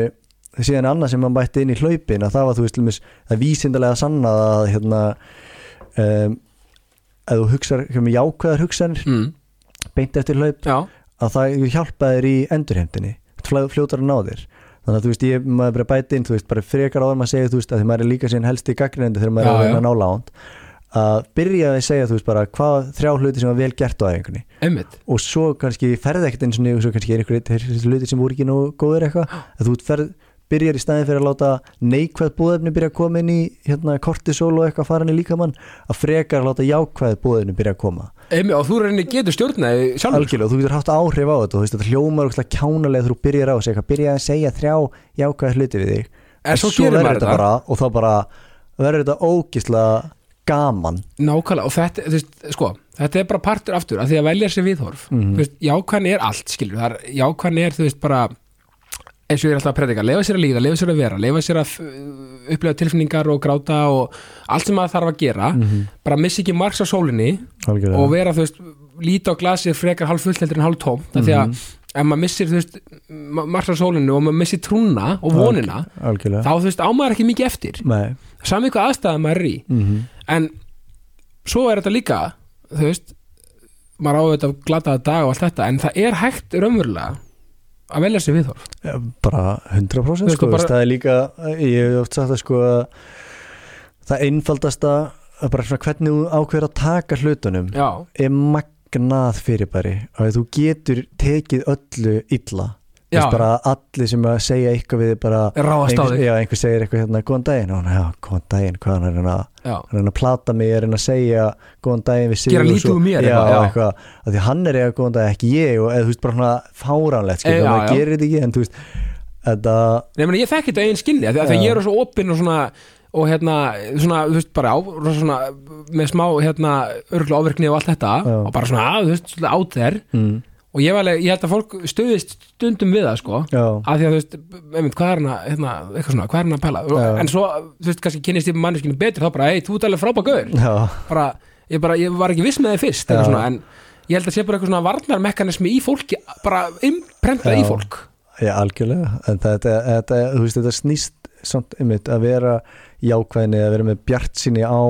síðan annað sem maður bætti inn í hlaupin að það var þú veist, lumis, það vísindalega sannað að hérna um, að þú hérna jákvæðar hugsanir mm. beint eftir hlaup Já, að það hjálpa þér í endurheimtinni fljótar að ná þér þannig að þú veist, ég maður bara bæti inn þú veist, bara frekar áður maður að segja, þú veist, að því maður er líka sín helst í gaggrindu þegar maður Já, er að reyna að ná lánt að byrja að segja, þú veist, bara hvað þrjá hluti sem var vel gert á æfingunni. Einmitt. Og svo kannski ferði ekkert eins og niður og svo kannski er einhverjir hluti sem voru ekki nú góður eitthvað, að þú ferð byrjar í staðin fyrir að láta neikvæð búðefni byrja að koma inn í hérna, kortisol og eitthvað faran í líkamann að frekar láta jákvæð búðefni byrja að koma Einmitt, og þú reynir getur stjórnaði sjálfur algjörlega þú getur haft áhrif á þetta. Og þú veist þetta hljómar úrslega kjánalega þegar þú byrjar á að segja byrja að segja þrjá jákvæð hluti við þig. En svo gerir verður þetta bara og þá bara verður þetta ógislega gaman. Nákvæmlega, og þetta, þú veist, sko þetta er bara partur aftur, að því að velja sér viðhorf. Þú veist, jákvæðan er allt, skilur. Jákvæðan er, þú veist, bara eins og ég er alltaf að predika, lefa sér að líða, lefa sér að vera lefa sér að uh, upplega tilfinningar og gráta og allt sem maður þarf að gera bara missi ekki margs á sólinni algjörlega. og vera, þú veist, líta á glasið frekar hálf fullt heldur en hálf tóm mm því að ef maður missir, þú veist, ma- margs á sólinu og maður missir trúna og vonina algjörlega. þá, þú veist, á maður ekki mikið eftir. Sami hvað aðstæða maður er í. Mm en svo er þetta líka þú veist maður á þetta glataða dag og allt þetta en það er hægt raunverulega að velja sér viðhorf bara 100% Þú sko, bara- það er líka ég hef oft sagt það sko að það einfaldasta að bara svona hvernig þú ákveður að taka hlutunum já, er magnað fyrirbæri. Og þú getur tekið öllu illa Já. bara allir sem að segja eitthvað við bara einhver, já, einhver segir eitthvað hérna, góðan daginn og hann, já, góðan daginn, hvað hann er að að já, hann er að að plata mig, er að að segja góðan daginn við sig Gera lítið úr mér já, já. eitthvað, að því hann er eitthvað góðan dag ekki ég og eða þú veist bara svona fáránlegt skil, Eh, já, það já. gerir þetta ekki en þú veist þetta, Nei, meni, ég þekki þetta eigin skilni því að Já. ég er svo opinn og svona og hérna, svona, þú veist, bara á svona, með smá, hérna og ég, alveg, ég held að fólk stuðist stundum við það, sko. Já, að því að þú veist, einmitt, hvað er hann að hérna, eitthvað svona, hvað er hann að pæla? Já. en svo, þú veist, kannski kynnist ég manneskinu betri þá bara, hei, þú ert alveg frábæk gaur. Bara, ég bara, ég var ekki viss með þið fyrst svona, en ég held að sé bara eitthvað svona varnarmekanismi í fólki, bara imprentað í fólk. Já, algjörlega. En þetta, þetta, þú veist, þetta snýst samt einmitt að vera jákvæðinni að vera með bjart síni á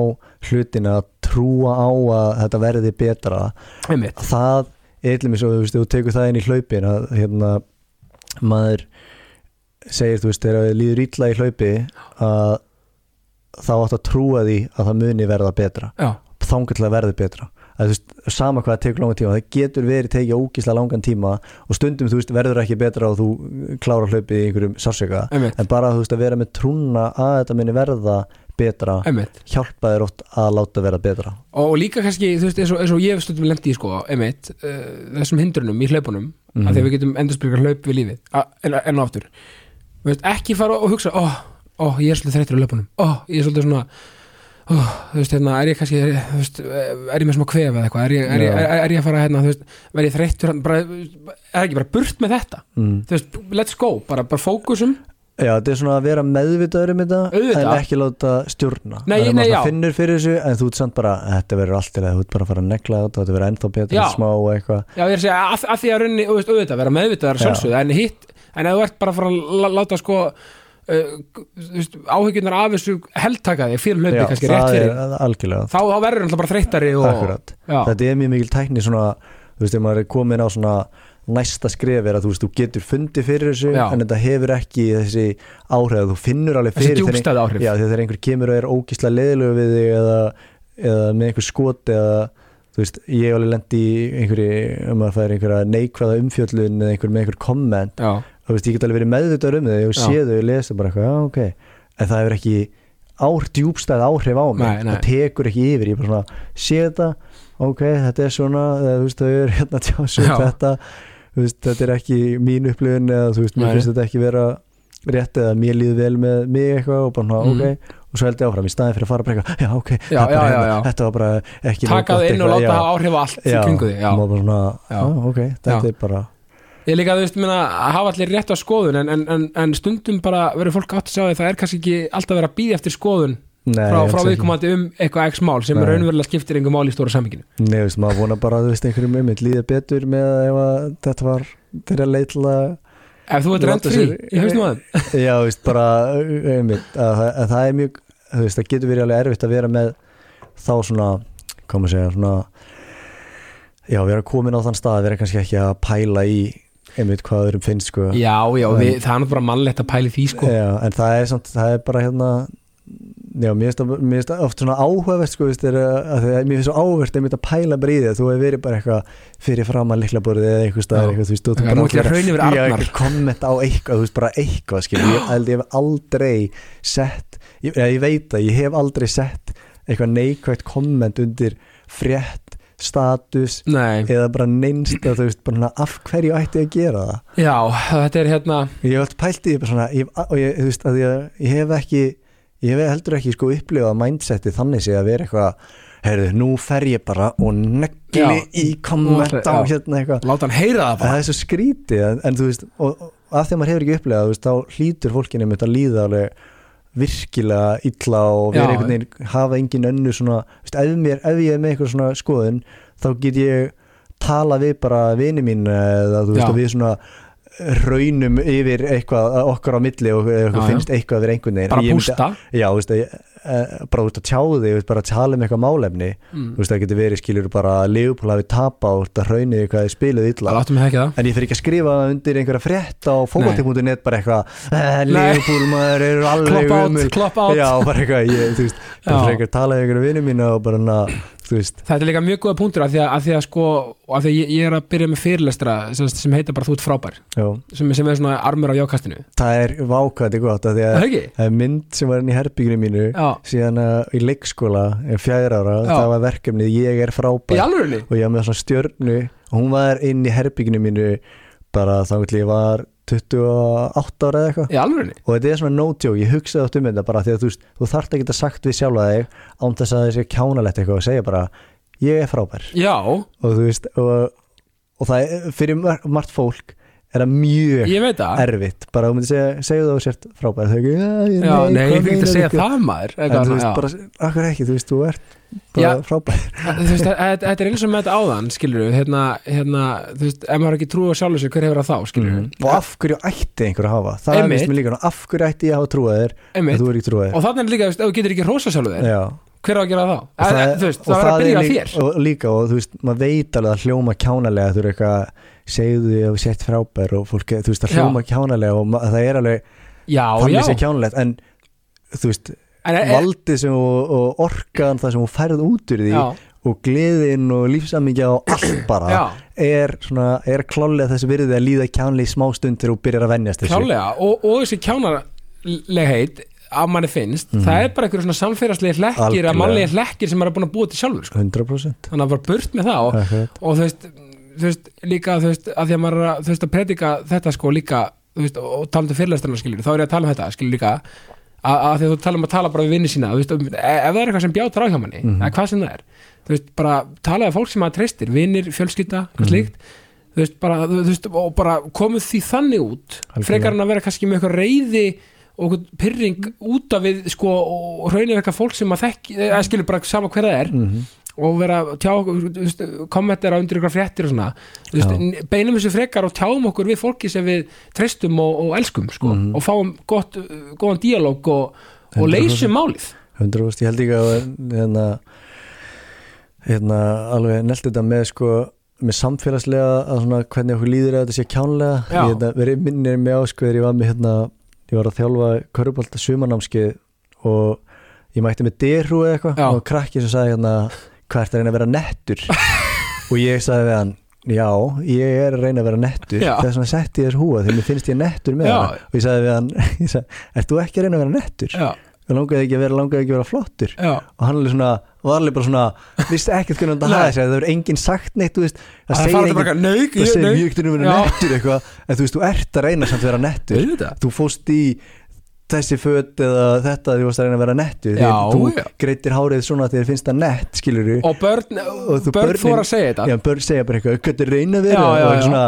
hlutina að trúa á að þetta verði betra. Einmitt, það eitthvað mér svo, þú veist, þú tekur það inn í hlaupin að hérna maður segir, þú veist, þegar það líður illa í hlaupi að þá átt að trúa því að það muni verða betra. Að verði betra. Að þú veist, sama hvað það tekur langan tíma það getur verið tekið ógíslega langan tíma og stundum, þú veist, verður ekki betra og þú klárar hlaupið í einhverjum sársöka en bara, þú veist, að vera með trúna að þetta muni verða betra einmitt. hjálpa þér oft að láta verða betra. Og líka kannski, þú veist, eins og, eins og ég hef stundum lendi í, sko, einmitt, uh, þessum hindrunum í hlaupunum, mm Mhm. að því að við getum endurspyrka hlaup við lífið, A, en, en aftur. Veist, ekki fara og hugsa ó, ó, ég er svolítið þreytur á löpunum ó, ég er svolítið svona þú veist, hérna, er ég kannski er, veist, er ég með smá kvef eða eitthvað? Er, er, er, er ég að fara, hérna, þú veist verð ég þreytur, hérna, bara, er ekki bara burt með þetta? Mm. þú veist, let's go, bara, bara fókusum Já, þetta er svona að vera meðvitaður um þetta en ekki láta stjórna. Nei, Þannig að nei, maður svona finnur fyrir þessu en þú ert samt bara, þetta verður allt til að þú ert bara að fara að negla þetta, þetta verður ennþá betur en smá og eitthvað. Já, ég er að segja, að, að því að runni, auðvitað, vera meðvitaðar Já. sjálfsögðu, en hitt, en ef þú ert bara að fara að láta sko uh, áhyggjurnar af þessu heldtaka þig fyrir hluti, kannski rétt það fyrir er algjörlega. þá, þá verður hann bara þreyttari og, þetta er mjög mikil tækni svona, þú veist, er næsta skref er að þú veist, þú getur fundið fyrir þessu Já. en þetta hefur ekki þessi áhrif þú finnur alveg þessi fyrir þegar- djúbstæði áhrif. Já, þegar einhver kemur og er ógísla leiðilegu við þig eða, eða með einhver skot eða þú veist, ég alveg lendi einhverju, um að færa einhverja neikvæða umfjöllun eða einhver með einhver komment. Já, þú veist, ég get alveg verið meðvitaður um þig og Já. sé þau og lesa bara eitthvað, já, ok. En það hefur ekki ár, djúbstæð áhrif á mig. Nei, nei. það tekur ekki yfir, ég bara svona veist, hérna að þetta er ekki mín upplifun eða þú veist, mér finnst þetta ekki vera rétt eða mér líður vel með mig eitthvað og bara, Mhm. ok, og svo held ég áfram í staðin fyrir að fara bara eitthvað, já, ok, Já, þetta, já, já, hérna, þetta var bara ekki taka það inn og láta það áhrif allt í kringu því, svona, já, ok, þetta er bara ég líka, þú veist, minna, að hafa allir rétt á skoðun en, en, en, en stundum bara verður fólk átt að sjá því það er kannski ekki alltaf verið að býða eftir skoðun Nei, frá, frá viðkomandi um eitthvað x mál sem Nei. er raunverulega skiptir einhver mál í stóra saminginu Nei, veist, maður vona bara að þú veist einhverjum einmitt líða betur með að að þetta var þeirra leitla ef þú ert rent frí, ég hefst nú að já, veist, bara einmitt, að, að það er mjög þú veist, það getur verið alveg erfitt að vera með þá svona, maður segja svona já, vera komin á þann stað, vera kannski ekki að pæla í einmitt hvað öðrum finnst sko. Já, já, En- við, það er bara mannlegt að pæli því sko. Já, en það er samt, það er bara hérna já, mér finnst það- mér finnst það oft svona áhugavert sko, veist, er, að, að, mér finnst svo áhugavert einmitt að pæla bara í því að þú hefur verið bara eitthvað fyrir fram að liklaborðið eða einhver Já. staðar eitthvað, þú veist, þú Það er bara ekki að Arnar. einhver komment á eitthvað, þú veist, bara eitthvað skil, ég held ég hef aldrei sett, ég, eða ég veit að ég hef aldrei sett eitthvað neikvægt komment undir frétt status nei, eða bara neinst að þú veist, bara af hverju ætti ég að gera það já, þetta er hérna ég hef alltaf pælt í því ég, og ég, þú veist, að ég, ég hef ekki ég hef heldur ekki sko upplifað mindseti þannig sé að vera eitthvað heyrðu, nú fer ég bara og negli í komment á hérna eitthvað. Láta hann heyra það bara. Það er svo skrítið en, en þú veist, og, og af því að maður hefur ekki upplegað þú veist, þá hlýtur fólkinni með þetta líða alveg virkilega illa og vera einhvern veginn hafa engin önnu svona, þú veist, ef, mér, ef ég er með eitthvað svona skoðun, þá get ég tala við bara vini mín eða þú veist, Já. og við svona raunum yfir eitthvað okkar á milli og eitthvað já. finnst eitthvað við einhvern veginn. Bara myndi- bústa Já, þú veist, ég, eh, bara út að tjáðu þig, þú veist, bara að tala um eitthvað málefni mm. þú veist, það getur verið skilur bara að Leopold hafi tapa og þetta raunið eitthvað spiluð illa. En ég fyrir ekki að skrifa undir einhverja frétt á fókbalti.net bara eitthvað eh. Leopold maður eru alveg klopp átt, klopp átt Já, bara eitthvað, ég, þú veist að bara, Þetta er líka mjög góða punktur af því að, af því að sko, af því að ég, ég er að byrja með fyrirlestra sem, sem heita bara þú ert frábær. Sem, sem er svona armur á jákastinu það er vákvæði gott Það að er mynd sem var inn í herbygginu mínu Já, síðan í leikskóla eh, fjögur ára, Já. það var verkefnið Ég er frábær. Og ég var með svona stjörnu og hún var inn í herbygginu mínu bara þá vil ég var 28 ára eða eitthvað. Og þetta er svona no joke, ég hugsaði átt um þetta bara því að þú, þú þarft ekki að sagt við sjálfa þig án þess að það sé kjánalegt eitthvað og segja bara, ég er frábær. Já, og þú veist og, og það er, fyrir mar- margt fólk er það mjög það. erfitt. Bara þú myndir segja, segja þú sért frábær þau ekki, já, Já, nei, ég fikk ekki að segja ykkur?" það maður. En þú veist bara, akkur ekki, þú veist, þú ert veist, þetta er eins og með þetta áðan skilur hérna, hérna þú veist, ef maður ekki trúið á sjálfur sig, hver hefur það þá skilur við, og af hverju ætti einhver að hafa? Það er Einmitt. mist mér líka, af hverju ætti ég að hafa trúað þér einmitt. þú er ekki trúað og þannig er líka, þú getur ekki rosa sjálfur þér já. hver á að gera það? Þá? Og eh, þú veist, það verður að byrja er þér. og líka og þú veist, maður veit alveg að hljóma kjánalega þú eru eitthvað, segðu því að sett frábær og fólk, þú veist, að hljóma kjánalega og það er alveg, Já, já, kjánalegt en þú veist, er, er, valdið sem og, og orkan það sem hún færð út úr því já, og gleðin og lífsamingja og allt bara já, er svona, er klálega þessi virði að líða kjánlega í smá stund þegar þú byrjar að venjast þessu klálega og, og þessi kjánarlegheit að manni finnst, það er bara einhverjum svona samfélagslegi hlekkir Mhm. Algjörlega. að mannlegi hlekkir sem maður er búin að búa til sjálfur sko. 100% þannig að bara burt með það og, og þú veist, þú veist líka þú veist, að því að maður er að, þú veist, að predika þetta sko líka veist, og, og talandi fyrirlestarna skilur, þá er ég að tala um þetta skilur líka að, því að þú tala um að tala bara við vinni sína veist, um, e- ef það er eitthvað sem bjátar á hjá manni Mhm. eða hvað sem það er, þú veist, bara talaði fólk sem að treystir, vinnir, fjölskylda, Mhm. hvað slíkt þú veist, bara, þú veist, og bara komið því þannig út, frekar en að vera kannski með eitthvað reyði og eitthvað pyrring út af við sko, og raunir eitthvað fólk sem að þekki eða skilur bara sama hver það er mm og vera að tjá kommentera undir ykkur fréttir og svona. Veist, beinum þessu frekar og tjáum okkur við fólki sem við treystum og, og elskum sko, Mhm. og fáum gott, góðan díalóg og, og 100%. leysum málið. 100% ég held ekki að hérna, hérna alveg nelt þetta með sko með samfélagslega að svona hvernig okkur líður að þetta sé kjánlega. Hérna, verið minnir mig á sko þegar ég var með hérna ég var að þjálfa körubólta sumarnámskið og ég mætti með derhú eða eitthvað og krakki sem sagði hérna hvað ert að reyna að vera nettur? Og ég sagði við hann já, ég er að reyna að vera nettur. Já. þess vegna setti ég þess húa því mér finnst ég nettur með Já. hana og ég sagði við hann, sagði, ert þú ekki að reyna að vera nettur? já, Ég langaði ekki að vera, langaði ekki að vera flottur. Já, og hann alveg svona, var alveg bara svona vissi ekkert hvernig hann hafa þessi það verður enginn sagt neitt, veist. Það segir enginn- það segir mjög ekkert um að vera nettur eitthvað. En þú veist, þú ert að reyna samt að vera nettur. Þú fóst í þessi föt eða þetta því þú varst að reyna að vera nettur Já, Því þú greitir hárið svona þegar þér finnst það nett skilur þú, og börn, Og þú börn þóra að segja þetta. Já, börn segja bara eitthvað hvað er reyna já, og eitthvað svona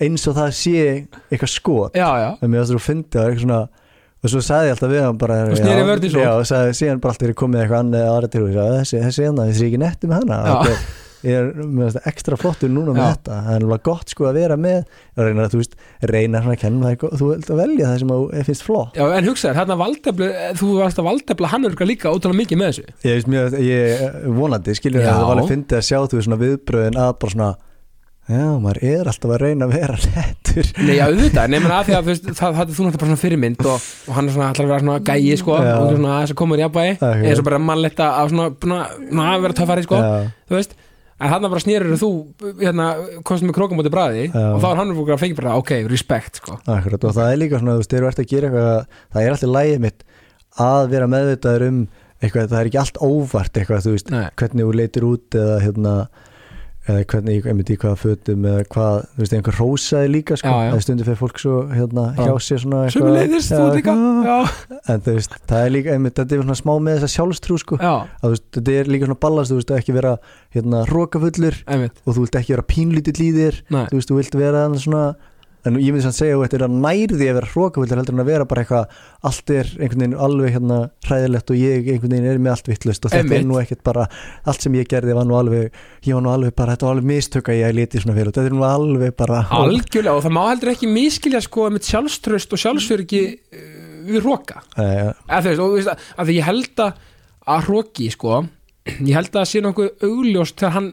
eins og það sé eitthvað skot. Já, já, en mér varst þú að fyndi það eitthvað svona og svo sagði ég alltaf við hann bara Og sókn. já, og sagði síðan bara alltaf er komið eitthvað annað aðra til og sagði þessi, þessi hérna, þessi er ekki nettu með hana. Já. Þetta er- það ekstra flottur núna með Já. þetta. Það er alveg gott sko að vera með að reyna að veist, reyna að kenna það þú vilt að velja það sem að finnst flott. Já, en hugsaður, hérna valdefli þú varst að valdefla hann er líka ótrúlega mikið með þessu. Ég veist mjög, ég vonandi skilur Já. að það var alveg fyndið að sjá þú svona viðbröðin að bara svona já, maður er alltaf að reyna að vera nettur Nei, já, auðvitað, nefnir að því að veist, það, það er þú náttúrulega bara svona fyrirmynd og, og hann er svona allar að vera svona gæi, sko Já. og svona þess að koma í jafnbæi eins og bara mannlegt að svona, svona, að vera töffari, sko, já, þú veist en hann bara snýrur þú, hérna komst með krókum út í bræði og þá er hann að fengja bara, ok, respect, sko Akkurat og það er líka svona, þú veist, þegar þú ert að gera eitthvað það er alltaf lægið mitt að vera meðvitaður um eitthvað, það er ekki allt óvart eitthvað, þú veist, Nei. hvernig þú leitir út eða hérna eða hvernig, einmitt í hvaða fötum eða hvað, þú veist, einhver rósaði líka sko, Já, já. eða stundu fyrir fólk svo hérna Já. hjá sér svona Sumi leiðist, þú líka eitthvað. Já, en þú veist, það er líka, einmitt, þetta er svona smá með þessa sjálfstrú sko, að þú veist, þetta er líka svona ballast, þú veist, að ekki vera hérna rókafullur og þú vilt ekki vera þér. Nei, þú veist, þú vilt vera svona en ég myndi samt segja að þetta er að nærði að vera hrókavöldur heldur en að vera bara eitthvað allt er einhvern veginn alveg hérna hræðilegt og ég einhvern veginn er með allt vittlust og þetta er nú ekkert bara allt sem ég gerði var nú alveg ég var nú alveg bara, þetta var alveg mistök að ég liti svona fyrir þetta er nú alveg bara algjörlega og það má heldur ekki miskilja, sko, með sjálfströst og við róka Eh, veist að, að því ég held að að hróki sko ég held að það sé nokkuð augljóst þegar hann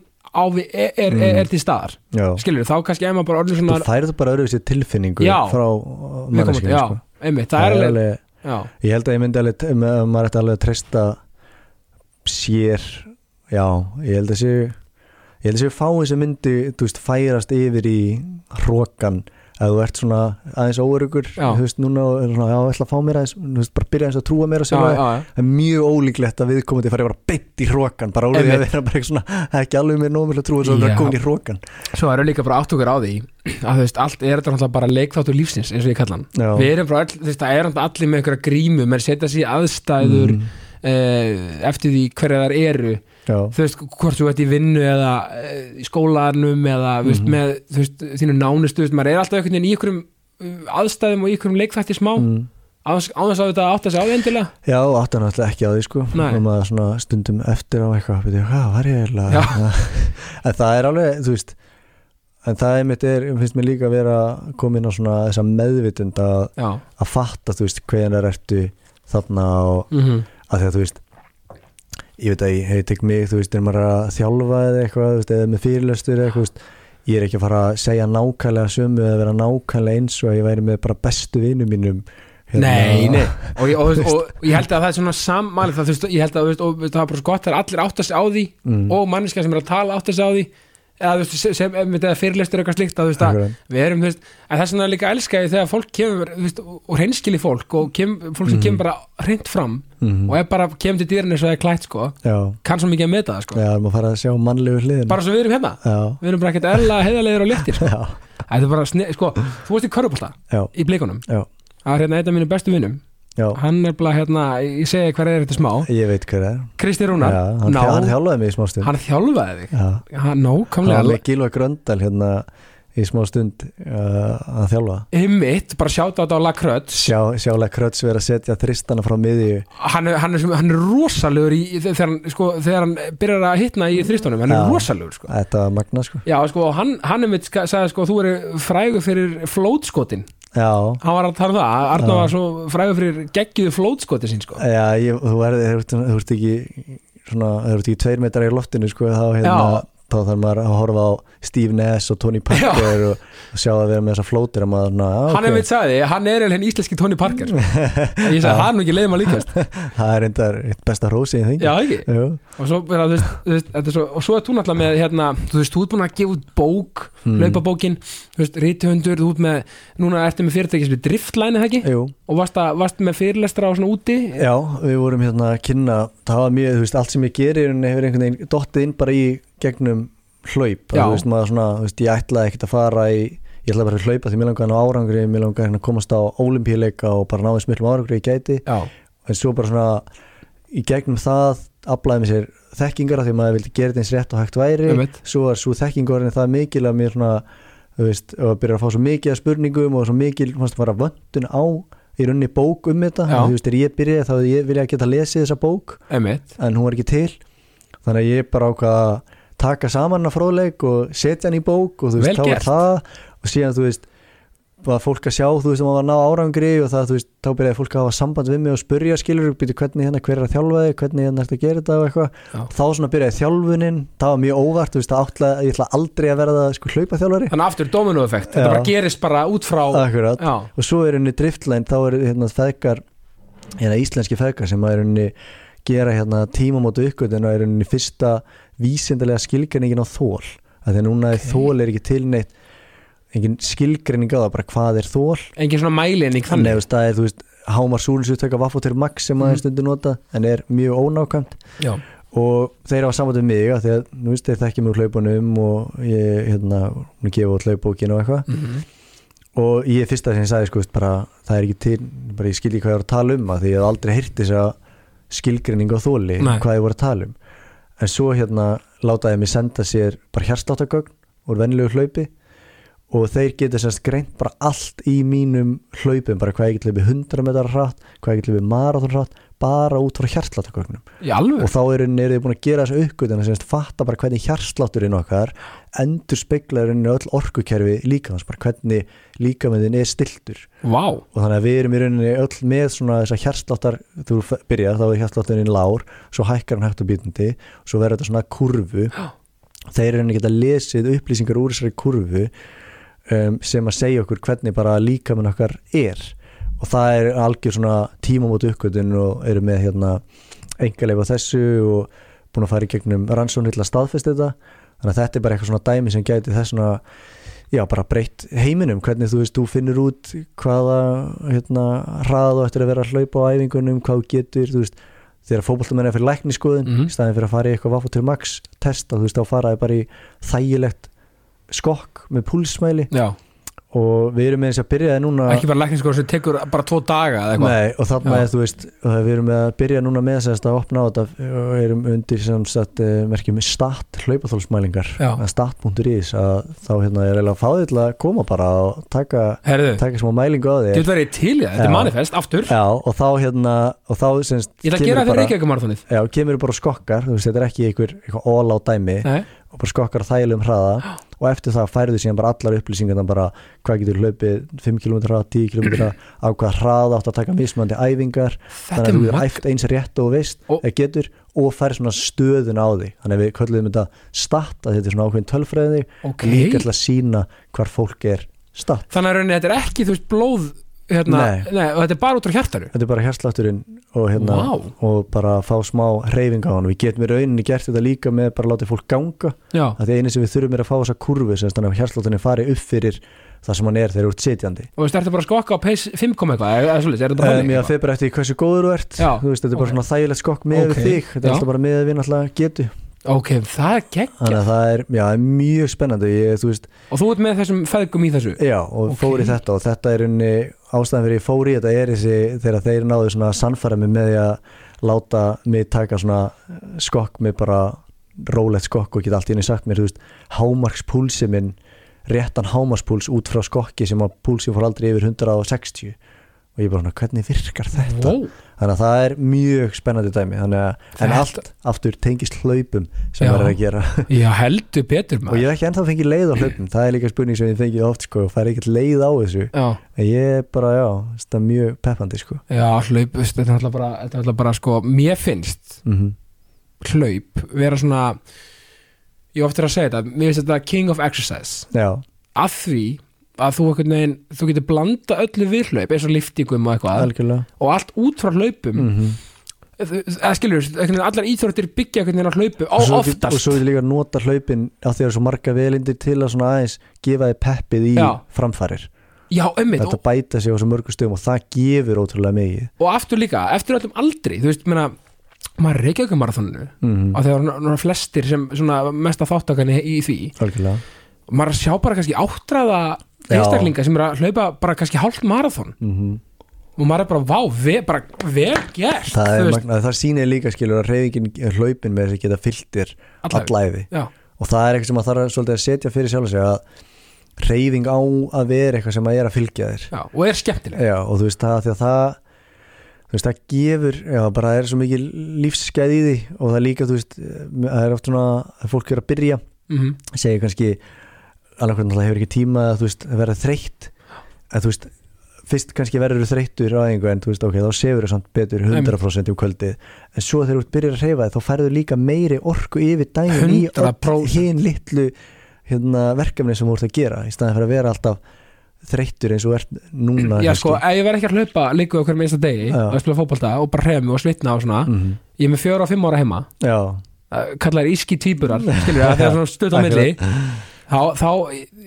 við er, er, er, er til staðar skilur, þá kannski er maður bara orðin þú svona færið bara öðru sér tilfinningu Já. frá manneskinu sko. er ég held að ég myndi alveg að maður ætti alveg að treysta sér já, ég held að sé ég held að sé fáið sem myndi þú veist, færast yfir í hrókan að þú ert svona aðeins óörugur þú veist, núna og er svona, já, ég ætla að fá mér aðeins þú veist, bara byrja aðeins að trúa mér að sjálfa já, það er mjög ólíklegt að viðkomandi fari bara beint í hrókan bara ólíklegt að vera bara svona það er ekki alveg með nómul að trúa svo bara Já. komin í hrókan svo erum líka bara átt okkur á því að þú veist, allt er þetta náttúrulega bara leikþáttur lífsins eins og ég kalla hann. Við erum bara, all, þú veist, það er allir með einhverja grímu menn setja sér aðstæður Mm. uh, eftir því hverja þar eru já, þú veist, hvort þú ert í vinnu eða uh, í skólanum eða þú veist, Mhm. með veist, þínu nánustu, veist, maður er alltaf einhvern veginn í einhverjum uh, aðstæðum og í einhverjum leikþætti smá. Mm. á þess á þess að þetta átt að segja á því endilega. Já, áttan náttúrulega ekki á því sko. Og maður stundum eftir á eitthvað hvað var ég eiginlega? En það er alveg, þú veist en það einmitt er, finnst mér líka að vera komin á svona þessa meðvitund að, að fatta, þú veist, hvenar ertu þarna og mm að því að þú veist ég veit að ég hef tek mig, þú veist, er maður að þjálfa eða eitthvað, veist, eða með fyrirlestur eða eitthvað, ég er ekki að fara að segja nákvæmlega sömu eða vera nákvæmlega eins og að ég væri með bara bestu vinum mínum hérna. nei, nei. Og, og, og, og, ég held að það er svona það, veist, ég held að, það er bara svo gott þegar allir átt að segja á því mm, og manneska sem er að tala átt að segja á því veist, er fyrirlestur eitthvað slíkt að veist að við erum, veist, að þess vegna líka elska ég þegar fólk kemur, veist, og hreinskili fólk og kem, fólk sem Mhm. kemur bara hreint fram mm, og er bara, kemur til dýrinu svo það er klætt, sko, kann svo mikið að meta það, sko. Já, maður fara að sjá mannlegu hliðin bara svo við erum hérna, já, við erum bara ekkert erla heiðarlegir og léttir, sko. þetta er bara, sko, þú varst í körfubólta já, í það er hérna einn af mínu bestu vinnum já. Hann er bara hérna, ég segi hver er þetta smá. Ég veit hver er. Kristi Rúnar, já, hann, Ná. hann þjálfaði mig í smá stund. Hann þjálfaði þig? Já, hann hann var Gilva Gröndal hérna í smá stund uh, að þjálfa. Einmitt, bara sjáta á þetta á Lakröts. Sjá, sjálega kröts verið að setja þristana frá miðju. Hann, er- hann, er, hann er rosalegur í, þegar, hann, sko, þegar hann byrjar að hitna í þristunum hann er Já. rosalegur sko. þetta var magna sko. Já, sko, hann, hann er mitt sagði sko, þú eru frægur fyrir flótskotin já, hann var að tala um það, Arna Já. var svo frægur fyrir geggjuðu flótskoti sín sko. já ég, þú ert- ekki svona, þú ert ekki tveir metrar í loftinu sko þá hérna Já. Þá þarf maður að horfa á Steve Ness og Tony Parker og, og sjá að vera með þessa flótir að maður, na, hann er mitt sagði, hann er henni íslenski Tony Parker. Ég sagði, hann er ekki leiðum að líkast. Það er reyndar besta rósi í þengi já, ekki? Jú, og svo, þú veist, þú veist, svo, og svo er þú náttúrulega með hérna, þú veist, þú ert búin að gefa út bók Hmm. laupabókin, þú veist, rítihundur þú ert með, núna ertu með fyrirtæki sem er driftlæni ekki, jú, og varst, að, varst með fyrirlestra á svona úti? Já, við vorum hérna að kynna, það var mjög, þú veist, í í gegnum hlaup, þú veist, maður svona, þú veist, ég ætlaði ekkert að fara í ég ætlaði bara að hlaupa því mér langaði að ná árangri mér langaði hérna að komast á olimpíuleika og bara náðum smillum árangri ég gæti. Já, en svo bara svona í gegnum það aflaði mér sér þekkingar af því að maður vildi gera þetta eins rétt og hægt væri. Einmitt. svo var svo þekkingarinn það mikil að mér svona þú veist, að byrja að fá svo mikið af spurningum og svo mikil, fannst bara vöndun á í rauninni bók um þetta. Já. þú veist, þegar ég byrjaði þá hefði ég geta lesið þessa bók emitt en hún var ekki til. Þannig að ég bara ákvað að taka saman að fróðleik og setja hann í bók og þú veist, þá gert. það. Og síðan þú veist var fólk að sjá, þú veist, maður var að ná árangri og það, þú veist, þá byrjaði fólk að hafa samband við mig og spurja skilur, býtu hvernig hérna, hver er að þjálfa þig hvernig hérna að gera þetta og eitthvað. Þá svona byrjaði þjálfunin, það var mjög óvart þú veist, að áttlega, ég ætla aldrei að verða sko hlaupa þjálfari, þannig aftur dominoeffekt, þetta bara gerist bara út frá og svo er henni driftlæn, þá er hérna feðgar hérna íslenski feðgar sem að er henni gera hérna tímamótu uppgötun og er henni fyrsta vísindalega skilgreiningin á þól að því að núna Ok. okay. þól er ekki til neitt engin skilgreining á það, bara hvað er þól engin svona mælining Nei, þannig veist, það er, þú veist, hámar súlisuttöka vaffotir max sem maður Mhm. stundur nota en er mjög ónákvæmt. Já, og þeir hafa samband við mig að því að, nú veist, þeir mig úr hlaupunum og ég, hérna, hún gefa út hlaupbókin og eitthvað. Mm og ég fyrsta sem ég sagði, sko, bara það er ekki til, bara ég skilji hvað ég var að tala um að því ég hef aldrei heyrt þess að skilgreining á þóli, hvað ég voru að tala um en svo hérna látaði mig senda sér bara hjarslátagögn úr venjulegu hlaupi og þeir geta sérst greint bara allt í mínum hlaupum, bara hvað ég get hlaupið 100 metrar hratt, hvað ég get hlaupið marathon hratt bara út frá alveg og þá eru er þið búin að gera þessu uppgötun að fatta bara hvernig hjarslátturinn okkar endur speiklarinn öll orkukerfi bara hvernig líkamöndin er stiltur vá, og þannig að við erum í rauninni öll með svona þessar hjarsláttar, þú byrjar þá er hjarslátturinn lár, svo hækkar hann hægt og býtandi svo verður þetta svona kurvu. Þeir eru rauninni geta lesið upplýsingar úr þessari kurvu um, sem að segja okkur hvernig bara líkaminn okkar er og það er algjör svona tímamót uppgötun og eru með hérna engalega á þessu og búin að fara í gegnum rannsóknir til að staðfesta þetta. Þannig að þetta er bara eitthvað svona dæmi sem gæti þess svona já, bara breytt heiminum. Hvernig þú veist, þú finnur út hvaða hérna, hraða þú ættir að vera að hlaupa á æfingunum, hvað þú getur þú veist, þegar fótboltamenn er fyrir lækniskoðun mm Mhm. í staðin fyrir að fara í eitthvað Vaffotur Max testa, þú veist, þá faraði bara í þægilegt skokk með púlsmæli. Já, og við erum með þess að byrjaði núna ekki bara lækningskóð sem tekur bara tvo daga Nei, og Já. er þú veist við erum með að byrja núna með þess að opna á þetta og erum undir sem sagt eh, merkjum stat hlaupaþólsmælingar Já. stat.is að þá hérna er eiginlega að fá þið til að koma bara og taka, taka smá mælingu á þig þetta í þetta er manifest, aftur. Já, og þá hérna og þá semst ég ætla að gera það fyrir Reykjavík marathonið Já, kemur bara skokkar, þú veist, þetta er ekki einhver, all á dæmi nei, og bara skokkar þægilegum hraða og eftir það færðu síðan bara allar upplýsingarna bara hvað getur hlaupið 5 km hraða, 10 km á hvað hraða átt að taka mismandi æfingar. Þannig er að þú er æft eins rétt og veist Og- getur og fær svona stöðun á því þannig að við köllum þetta stat að þetta er svona ákveðin tölfræði. Ok, líka til að sína hvar fólk er stat þannig að þetta er ekki þú veist blóð hérna, Nei. nei, og þetta er bara út á hjartaru þetta er bara hérslátturinn og, hérna, Vá. og bara fá smá reyfing á hann við getum í rauninni gert þetta líka með bara að láta fólk ganga. Já, að því eini sem við þurfum er að fá þessa kurvu sem þannig að hérslátturinn fari upp fyrir það sem hann er þegar þú ert sitjandi. Og veist, ertu bara að skokka á pace 5 kom eitthvað, eða svolítið, er þetta þannig? já, þeir bara eftir hversu góður þú ert. Já, þú veist, þetta er bara ok. svona þægilegt skokk með Ok, við þig. Þetta er alltaf bara með við náttúrulega getu. Ok, það er gegg þannig að það er, já, það er mjög spennandi. Ég, þú og þú ert með þessum feðgum í þessu? já, og Ok. fór í þetta og þetta er unni, ástæðan fyrir ég fór í þetta er þessi, þegar þeir náðu svona sannfæra mig með því að láta mig taka svona skokk með bara rólegt skokk og geta allt í henni sagt mér, þú veist, hámarkspúlsi minn réttan hámarkspúls út frá skokki sem að púlsi fór aldrei yfir 160 og ég bara svona, hvernig virkar þetta? wow. þannig að það er mjög spennandi dæmi þannig að, en allt aftur tengist hlaupum sem Já. verður að gera. Já, heldur betur og maður. ég hef ekki ennþá fengið leið á hlaupum það er líka spurning sem ég fengið oft sko og fær ekkert leið á þessu. Já, en ég er bara, já, þetta er mjög peppandi sko. Já, hlaup, þetta er alltaf bara, þetta er alltaf bara sko, mér finnst mm hlaup vera svona ég oftir að segja þetta, mér finnst þetta king of exercise. Já, að því að þú veginn, þú getur blanda öllu við hlaup eins og liftingum og eitthvað. Algjörlega. Og allt út frá hlaupum. Mm eða skilur, allar íþróttir byggja veginn á hlaupu, á svo, get- og oftast svo er líka að nota hlaupin á því að svo marga velindir til að svona aðeins gefa þið peppið í Já. framfarir. Já, ömmið, þetta bæta sig á svo mörgum stöðum og það gefur ótrúlega mikið. Og aftur líka eftir öllum aldri, þú veist, menna maður er ekki marathoninu. Mm og þegar náttúrulega flestir sem mesta þáttakanni í því. Algjörlega. Og maður sjá bara kannski áttræða. Einstaklinga sem er að hlaupa bara kannski hálft marathon. Mm og maður er bara, vá, ve, bara vel gert það, magnað, það sýnir líka skilur að reyfingin hlaupin með þess að geta fylltir Alla- allæfi og það er eitthvað sem að þarf að setja fyrir sjálf sig að reyfing á að vera eitthvað sem að er að fylgja þér. Já, og er skemmtileg. Já, og þú veist það því að það þú veist það gefur já, bara er svo mikið lífsskæð í því. Og það líka þú veist það er oft svona að fólk er að byrja mm segir kannski alveg það hefur ekki tíma að þú veist að vera þreytt. Að þú veist fyrst kannski verður þú þreyttur á einhver en þú veist ok, þá sefur þú samt betur 100% um kvöldið. En svo þegar þú byrjar að reyfa þá færðu líka meiri orku yfir daginn í 100%. hinn litlu hérna, verkefni sem þú ert að gera í staðin fyrir að vera alltaf þreyttur eins og ert núna já, sko, ef ég verð ekki að hlaupa líka okkur með einsta degi Já. og spila fótbolta og bara hreyfa mig og svitna og svona Mhm. ég er með fjóra og fimm ára heima. Kallar íski tvíburar skilur það, þegar svona stutt á milli þá, þá,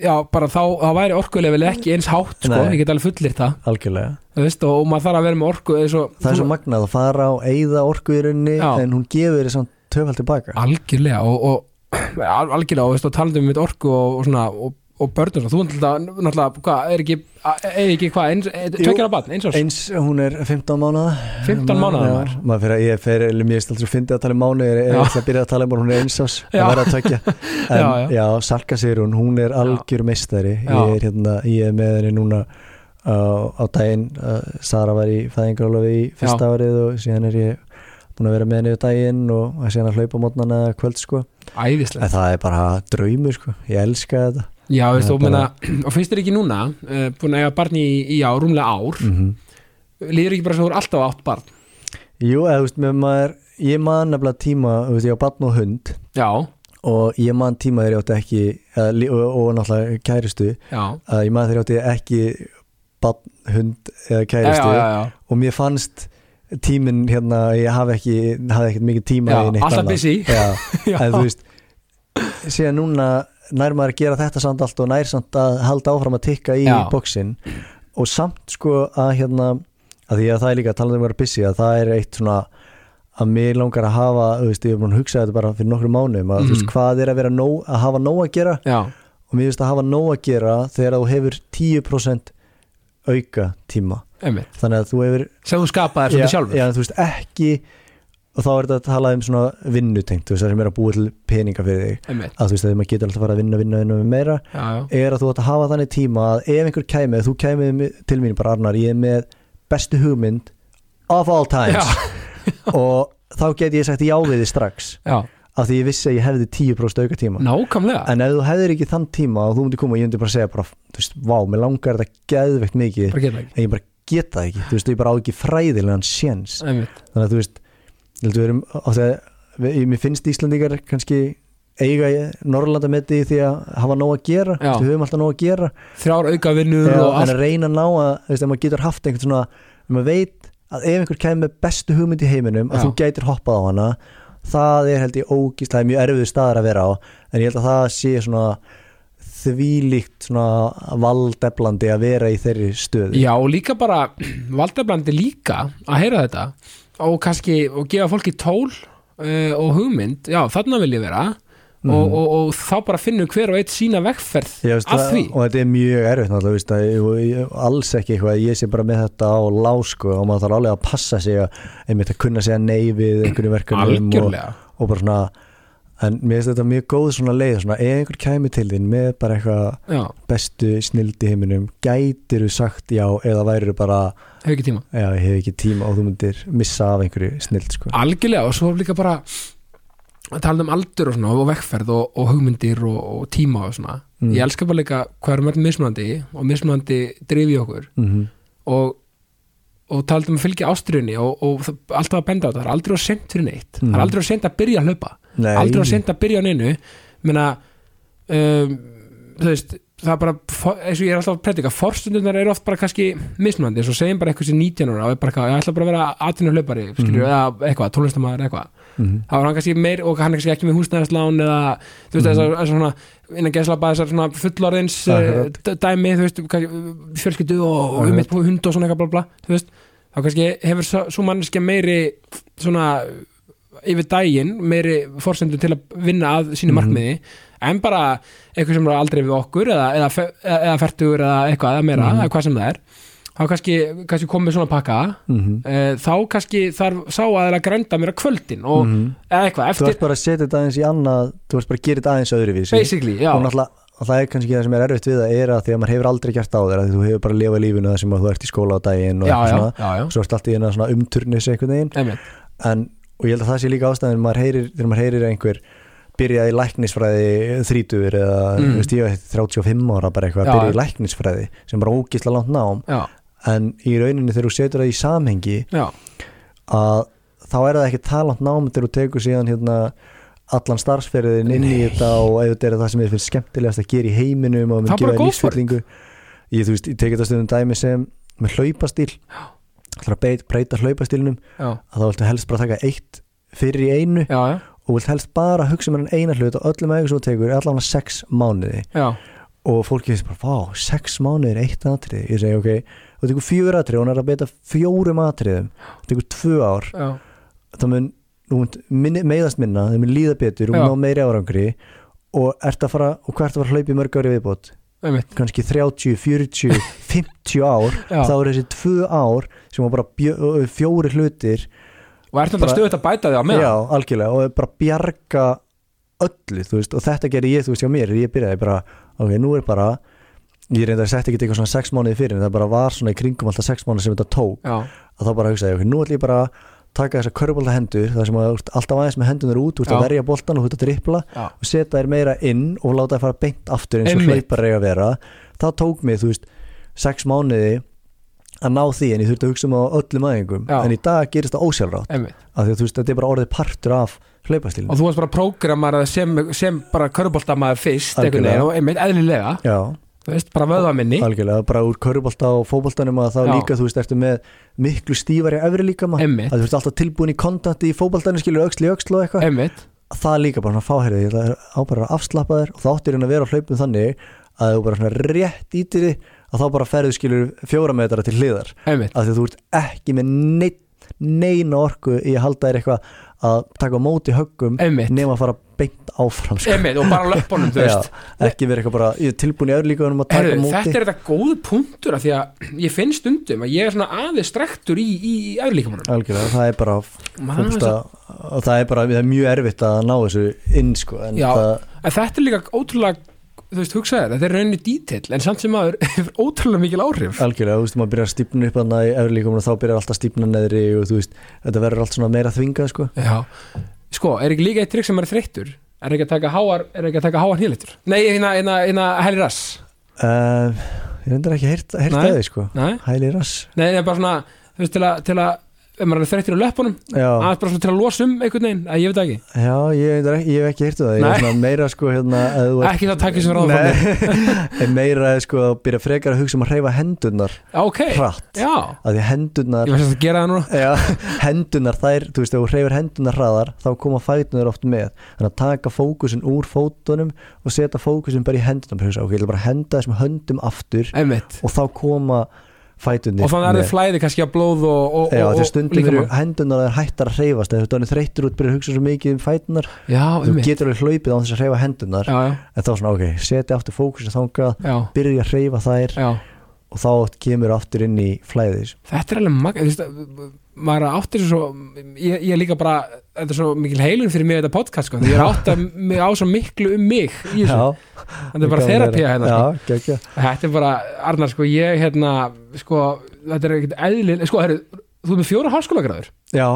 já, bara þá, þá væri orkulevel ekki eins hátt, sko, Nei. ég get alveg fullir það algjörlega þú veist, og, maður þarf að vera með orku eins og, það er svo magnað að fara á eigða orku í rauninni Já. en hún gefur þér samt töfald tilbaka algjörlega og, og al- algjörlega og, veist, og talandi um mitt orku og, og svona og, og börnum, þú náttúrulega, hvað, er ekki, er ekki hvað, eins, tökjara barn, eins og eins, hún er 15 mánuða 15 mánaða Já, maður. fyrir að ég fer, eller mér steltur að fyndi að tala um mánu ég er ég ætla að byrja að tala um hún, hún er eins ás Já. að vera að tökja en Já, já, já. Salka segir hún, hún er algjör meistari. Ég er hérna, ég er með henni núna á, á daginn Sara var í fæðingarólofi í fyrsta árið og síðan er ég búin að vera með henni á daginn og síðan að hlaupa mótnana kvöld sko. Æðislega en það er bara draumur sko, ég elska þetta já, veist, og, er menna, og finnst þér ekki núna uh, búin að eiga barni í, í á rúmlega ár mm líður ekki bara svo þú er alltaf átt barn? Jú, eða þú veist, með maður ég man nefnilega tíma, þú veist, ég á batn og hund. Já, og ég man tíma þegar ég átti ekki eða, og, og náttúrulega kæristu já, að ég man þegar ég átti ekki batn, hund eða kæristu já, já. og mér fannst tíminn hérna, ég hafi ekki hafi ekkert mikið tíma í neitt alltaf annað. busy. Þú veist síðan núna nær maður að gera þetta samt allt og nær samt að halda áfram að tikka í Já. bóksin og samt sko að hérna að því að það er líka talandi um að vera busy að það er eitt svona að mér langar að hafa, þú veist, ég er búin að hugsa þetta bara fyrir nokkrum mánuðum, að þú veist, Mhm. hvað er að vera nóg, að hafa nóg að gera? Já, og mér finnst að hafa nóg að gera þegar þú hefur 10% auka tíma einmitt. Þannig að þú hefur sem þú skapaðir svolítið sjálfur. já, þú veist, ekki og þá er þetta að tala um svona vinnutengt þú veist, það sem er að búa til peninga fyrir þig. Einmitt, að þú veist, að maður getur alltaf að fara að vinna, vinna, vinna meira. Já, já, er að þú ætti að hafa þannig tíma að ef einhver kæmi, þú kæmið til mín bara Arnar, ég er með bestu hugmynd of all times. Og þá get ég sagt já við þið strax. Já, af því ég vissi að ég hefði 10% auka tíma nákvæmlega. En ef þú hefðir ekki þann tíma og þú myndir koma og ég myndi bara segja bara, þú veist, vá, mér langar þetta geðveikt mikið. En ég bara geta ekki, þú veist, ég bara á ekki fræðilegan séns. Þannig að þú veist við erum á þegar mér finnst Íslandingar kannski eiga Norrlandametti því að hafa nóg að gera. Já. Við höfum alltaf nóg að gera. Þrjár auka vinnur Já, og en allt að reyna að ná að veist, ef maður getur haft einhvern svona maður veit að ef einhver kemur bestu hugmynd í heiminum að Já. þú gætir hoppað á hana það er held ég ógíslega mjög erfiður staðar að vera á. En ég held að það sé svona þvílíkt svona valdeflandi að vera í þeirri stöðu. Já, og líka bara valdablandi líka að heyra þetta og kannski, og gefa fólki tól uh, og hugmynd, já, þarna vil ég vera. Mhm. og, og, og þá bara finnum hver og eitt sína vegferð það- því. og þetta er mjög erfitt náttúrulega, alls ekki eitthvað að ég sé bara með þetta á lásko og maður þarf alveg að passa sig að, einmitt að kunna segja nei við einhverju verkefnum og, og bara svona en mér finnst þetta mjög góð svona leið svona, ef einhver kæmi til þín með bara eitthvað bestu snildi heiminum gætir þú sagt já eða væri bara hefur ekki tíma. Já, ég hef ekki tíma og þú myndir missa af einhverju snild sko. algjörlega og svo líka bara að tala um aldur og svona og vegferð og, og hugmyndir og, og tíma og svona. Mm. ég elska bara líka hvað erum öll mismunandi og mismunandi drifi okkur. Mm og, og talað um að fylgja ástriðunni og, og það- alltaf að benda á þetta. Það er aldrei á sent fyrir neitt. Það Mhm. er aldrei á sent að byrja að hlaupa. Nei, aldrei á sent að byrja á neinu. Menna um, þú veist það er bara, eins og ég er alltaf að predika forstundunar eru oft bara kannski mismunandi eins og segjum bara eitthvað sem 19 ára og er bara, eitthvað, ég ætla bara að vera atvinnu hlaupari skilur, Mhm. eða eitthvað, tónlistamæður eitthvað. Mm þá er hann kannski meir og hann er kannski ekki með húsnæðarslán eða þú veist Mhm. þessar þessar svona innan geslapa þessar svona fullorðins uh, dæmi þú veist fjölskyldu og, og um eitt hund og svona eitthvað bla bla þú veist. Þá kannski hefur svo, manneskja meiri svona yfir daginn meiri forsendur til að vinna að sínu Mhm. markmiði en bara eitthvað sem er aldrei við okkur eða, eða, eða, fertugur eða eitthvað eða meira, Mhm. eða hvað sem það er þá kannski, kannski komið svona pakka -hmm. uh, þá kannski þarf sá að að grænda mér að kvöldin og eða eitthvað þú eftir ert bara að setja þetta aðeins í annað þú ert bara að gera þetta aðeins öðruvísi. Basically, já, og það er kannski það sem er erfitt við það er að því að maður hefur aldrei gert á þér að þú hefur bara lifað lífinu þar sem að þú ert í skóla á daginn og já, já, svona. já, svo ert alltaf í eina umturnis einhvern veginn. En, og ég held að það sé líka ástæðin þegar maður heyrir að einhver byrjaði í læknisfræði þrítugur eða Mm. veist, ég veit 35 ára bara eitthvað Já. að byrja í læknisfræði sem bara ógisla langt nám. Já, en í rauninni þegar þú setur það í samhengi já, að þá er það ekki talant nám þegar þú tekur síðan hérna allan starfsferðin inn í þetta og ef þetta er það sem þið finnst skemmtilegast að gera í heiminum og Það er bara gefa góð lífsfyllingu. Ég, ég tekið þetta stundum dæmi sem með hlaupastíl ætlar að breyta, já, að þá viltu helst bara taka eitt fyrir í einu já, já, og vilt helst bara hugsa um enn eina hlut og öllum aðeins sem þú tekur er allavega sex mánuði. Já, og fólki finnst bara, vá, sex mánuðir eitt atrið, ég segi, ok, þú tekur fjögur atrið og hún er að beta fjórum atriðum. Þú tekur tvö ár, já, það mun, mun minni, meiðast minna, það mun líða betur, mun ná meiri árangri. Og ert að fara, og hvert að fara í mörg ári viðbót, kannski 30, 40, 50 ár. Já. þá er þessi tvö ár sem var bara fjóri hlutir. Og Bara- bara stöðut að bæta því á meðan? Já, algjörlega. Og bara bjarga öllu, þú veist, og þetta gerði ég, þú veist, hjá mér. Ég byrjaði bara, ok, nú er bara ég reyndar að setja ekki eitthvað svona sex mánuði fyrir en það bara var svona í kringum alltaf sex mánuði sem þetta tók, já, að þá bara hugsaði, ok, nú ætlum ég bara taka þessar körbólta hendur, það sem að alltaf aðeins með hendunar út, þú ert að verja boltan og þú ert að drippla já, og setja þær meira inn og láta þær fara beint aftur eins og eiga að vera. Það tók mig, þú veist, sex mánuði að ná því en ég þurfti að hugsa um á öllum aðingum, Já. en í dag gerist það ósjálfrátt af því að þú veist, þetta er bara orðið partur af hlaupastílinu og þú varst bara prógramar sem, sem bara fyrst veginn og einmitt eðlilega. Já, þú veist, bara vöðvaminni algjörlega, bara úr körubólta og fótboltanum að þá Já. líka, þú veist, ertu með miklu stífari efri líkama, Einmitt. að þú ert alltaf tilbúin í kontakti í fótboltanum, skilur öxl í öxl og eitthvað. Einmitt, það er líka bara svona fáherði, það er ábæra afslappaður og þá áttir hann að vera á hlaupum þannig að þú bara svona rétt ítir því að þá bara ferðu skilur fjóra metara til hliðar. Einmitt. Að því að þú ert ekki með neitt, neina orku í að halda þér eitthvað að taka móti höggum nema að fara beint áfram sko. einmitt og bara löpunum, ekki verið eitthvað bara, tilbúin í um móti þetta er þetta góðu punktur af því að ég finn stundum að ég er svona aðeins strektur í, í, algjörlega, það er bara fólksta, það er bara, það er mjög erfitt að ná þessu inn sko, en Já. það, en þetta er líka ótrúlega þú veist, hugsaði þetta er rauninni dítill en samt sem maður hefur ótrúlega mikil áhrif. Algjörlega, þú veist, maður byrjar að stípna upp líka og þá byrjar alltaf að stípna neðri og þú veist, þetta verður allt svona meira þvingað sko. Já, sko, er ekki líka eitt trikk sem er þreyttur? Er ekki að taka háar, er ekki að taka háar hýlitur nei, hérna, hérna, hérna, hæli rass. Uh, ég reyndar ekki að að því sko. hæli rass. Nei, það er bara svona þú veist, til að, til að ef maður er þreyttur á löpunum aðeins bara svona til að losa um einhvern veginn, að ég veit ekki. Já ég, ég hef ekki heyrta það ég er svona meira sko hérna, að ekki það takk sem ráða en meira sko að byrja frekar að hugsa um að hreyfa hendurnar ok, hratt, já, að því að núna. Já, hendunar þær, þú veist, ef þú hreyfir hendunar hraðar þá koma fætunar oft með. Þannig að taka fókusin úr fótunum og setja fókusin bara í hendunar ok, ég ætla bara að henda þessum höndum aftur einmitt, og þá koma fætunni og þannig er þið flæði kannski að blóð og, og, Já, og, og stundum eru hendunar er hættar að hreyfast eða þú er þreyttur út, byrjar að hugsa svo mikið um fætunar já, þú einmitt. getur alveg hlaupið á þess að hreyfa hendunar já, já, en þá svona, ok, setja aftur fókus þangað, já, byrja að hreyfa þær já og þá kemur aftur inn í flæðis þetta er alveg mag þú veist, maður áttir svo ég, ég líka bara, þetta er svo mikil heilun fyrir mig þetta podcast, sko, því ég er átt að mig á svo miklu um mig í þessu. Þetta er bara þerapía hérna, sko. Já, þetta er bara, Arnar, sko, ég hérna, sko, þetta er ekkert eðlil, sko, herru, þú er með fjóra háskólagráður Já,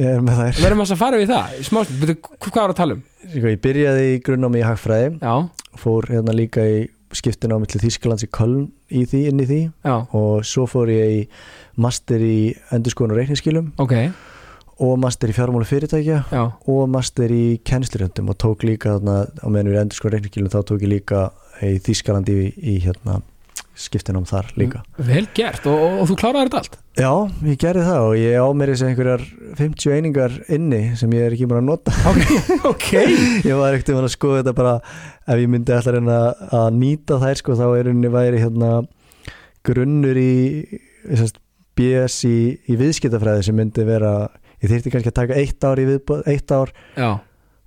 ég er með þær. Verðum að fara við það, smást, betur, hvað er að tala um? Sko, Ég byrjaði í grunnámi í hagfræði. Já, fór hérna líka í skiptun á milli Þýskalands í Köln í því, inn í því. Já, og svo fór ég í master í endurskoðun og reikningsskilum. Ok, og master í fjármálu fyrirtækja já, og master í kennslurjöndum og tók líka þarna, á meðan við endurskoðun og reikningsskilum þá tók ég líka í Þýskalandi í, í hérna skiptunum þar líka. Vel gert og, og, og þú kláraði þetta allt? Já, ég gerði það og ég á mér þessi einhverjar 50 einingar inni sem ég er ekki búin að nota. Ok, ég var ekkert um að skoða þetta bara ef ég myndi alltaf reyna að nýta þær sko þá er henni væri hérna grunnur í sérst, BS í, í viðskiptafræði sem myndi vera ég þyrfti kannski að taka eitt ár í viðbóð eitt ár já,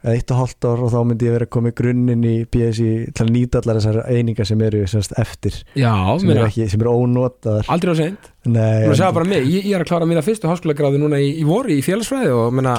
eða eitt og hálft ár og þá myndi ég vera að koma í grunninn í BS í til að nýta allar þessar einingar sem eru sérst, eftir já, sem eru, ekki, sem eru ónotaðar. Aldrei á seint, Nei, ég, ég er að klára mína fyrstu háskólagráði núna í, í voru í félagsfræði og menna.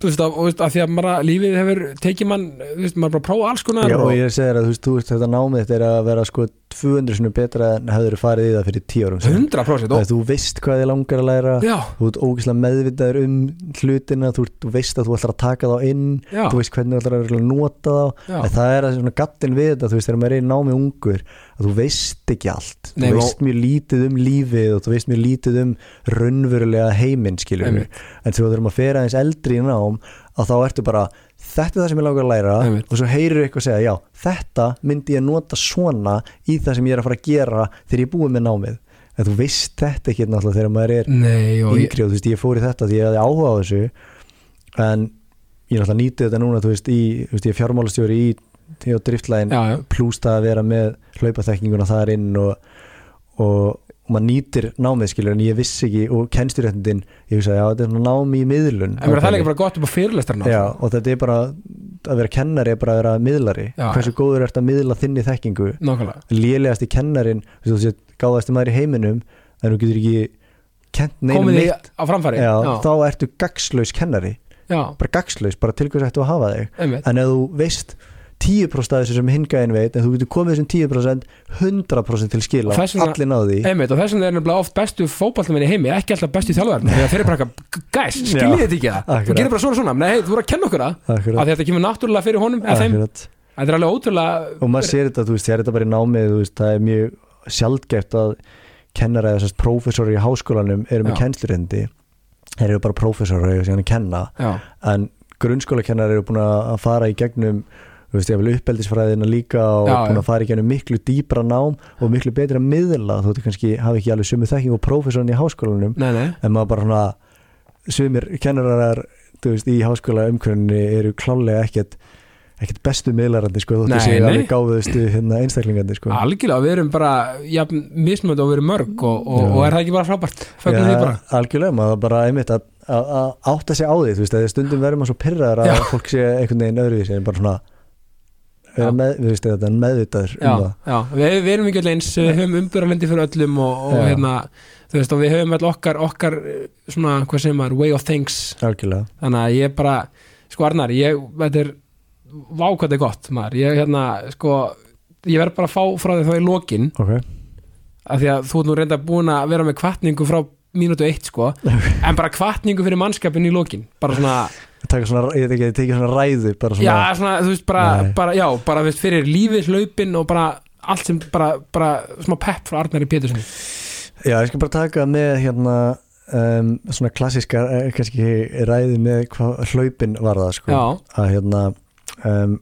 Þú veist, að, því að bara lífið hefur tekið mann, þú veist, maður bara prófa alls konar. Já, og ég segir að þú veist, þú veist þetta námið þetta er að vera sko 200 sinni betra en hefur farið í það fyrir 10 árum síðan. 100% Það og, þú veist hvað þið langar að læra. Já, þú ert ógeðslega meðvitaður um hlutina þú, þú veist að þú ætlar að taka þá inn. Já, þú veist hvernig þú ætlar að nota þá. Það er að svona gattin við þetta þú veist þegar maður er í námi ungur að þú veist ekki allt. Nei, þú veist mjög lítið um lífið og þú veist mjög lítið um raunverulega heiminn skilur Einmitt. en þú þurfum að fera eins eldri í nám að þá ertu bara þetta er það sem ég langar að læra. Einmitt. og svo heyrir eitthvað að segja já þetta myndi ég nota svona í það sem ég er að fara að gera þegar ég er búið með námið. En þú veist þetta ekki náttúrulega þegar maður er nei og ég, yngri og þú veist ég fór í þetta því ég hafði áhuga á þessu. En ég náttúrulega nýti þetta núna þú veist, í, þú veist ég er fjármálastjóri í því á driftlægin já, já, plúst að vera með hlaupaþekkinguna þar inn og, og, og maður nýtir námið skilur en ég vissi ekki og kennsturréttindin ég vissi að já þetta er námi í miðlun. En það líka bara gott upp á fyrirlestarna já, og þetta er bara að vera kennari er bara að vera miðlari. Já, hversu góður ert að miðla þinni þekkingu? Nákvæmlega. Lélegasti kennarin gáðasti maður í heiminum en þú getur ekki kent á framfæri. Já, já, þá ertu gagslaus kennari. Bara gagslaus, bara til hvers ættu að hafa þig. Einmitt. En ef þú veist 10% af þessu sem hingæðin veit en þú getur komið þessum 10% 100% til skila, allir náði Einmitt, og þess vegna er nefnilega oft bestu fótballmenn í heimi ekki alltaf bestu þjálfar þegar þeir eru bara gæs, skiljið þetta ekki það þú gerir bara svona svona, nei, þú voru að kenna okkur það að þetta kemur náttúrulega fyrir honum þetta er alveg ótrúlega og maður sér þetta, þú veist, sér þetta bara í námið veist, það er mjög sjaldgæft að kennara eða sérst prófessori í háskólanum eru með Já. kennslurindi þeir eru bara prófessori og síðan að kenna. Já, en grunnskólakennar eru búin að fara í gegnum þú veist, ég vil uppeldisfræðina líka og Já, búin já. að fara í gegnum miklu dýpra nám og miklu betra miðla, þú veist, kannski hafi ekki alveg sumu þekking og prófessorinn í háskólanum nei, nei en maður bara svona sumir kennarar, þú veist, í háskóla umhverfni eru klálega ekkert ekkert bestu miðlarandi, sko, þóttu séu alveg gáðustu hérna einstaklingandi, sko algjörlega, við erum bara ja, mismönd og við erum mörg og, og, Já. og er það ekki bara frábært fögnum því bara algjörlega, maður bara einmitt að, að, að átta sig á því, þú veist, að stundum verður maður svo pyrraðar að Já. fólk sé einhvern veginn öðruvísi en bara svona vera með, þú veist, þetta meðvitaður já, um það. já, við, við erum ekki allir eins við höfum umbyrralendi fyrir öllum og, og hérna, þú veist, og við höfum all okkar okkar, svona, hvað segir maður way of things, algjörlega, þannig að ég bara sko Arnar, ég, þetta er vákvæði gott, maður, ég hérna sko, ég verð bara að fá frá því þá í lokin, ok. Af því að þú ert nú reynda búin að vera með kvartningu frá mínútu eitt, sko. En bara kvartningu fyrir mannskapin í lokin. Bara svona, taka svona, ég veit ekki, tekið svona ræðu bara svona, já, svona, þú veist, bara, bara já, bara, veist, fyrir lífið, hlaupin og bara allt sem, bara, bara smá pepp frá Arnari Pétursson já, ég skal bara taka með hérna um, svona klassíska, eh, kannski ræðu með hvað hlaupin var það, sko. Já, að hérna um,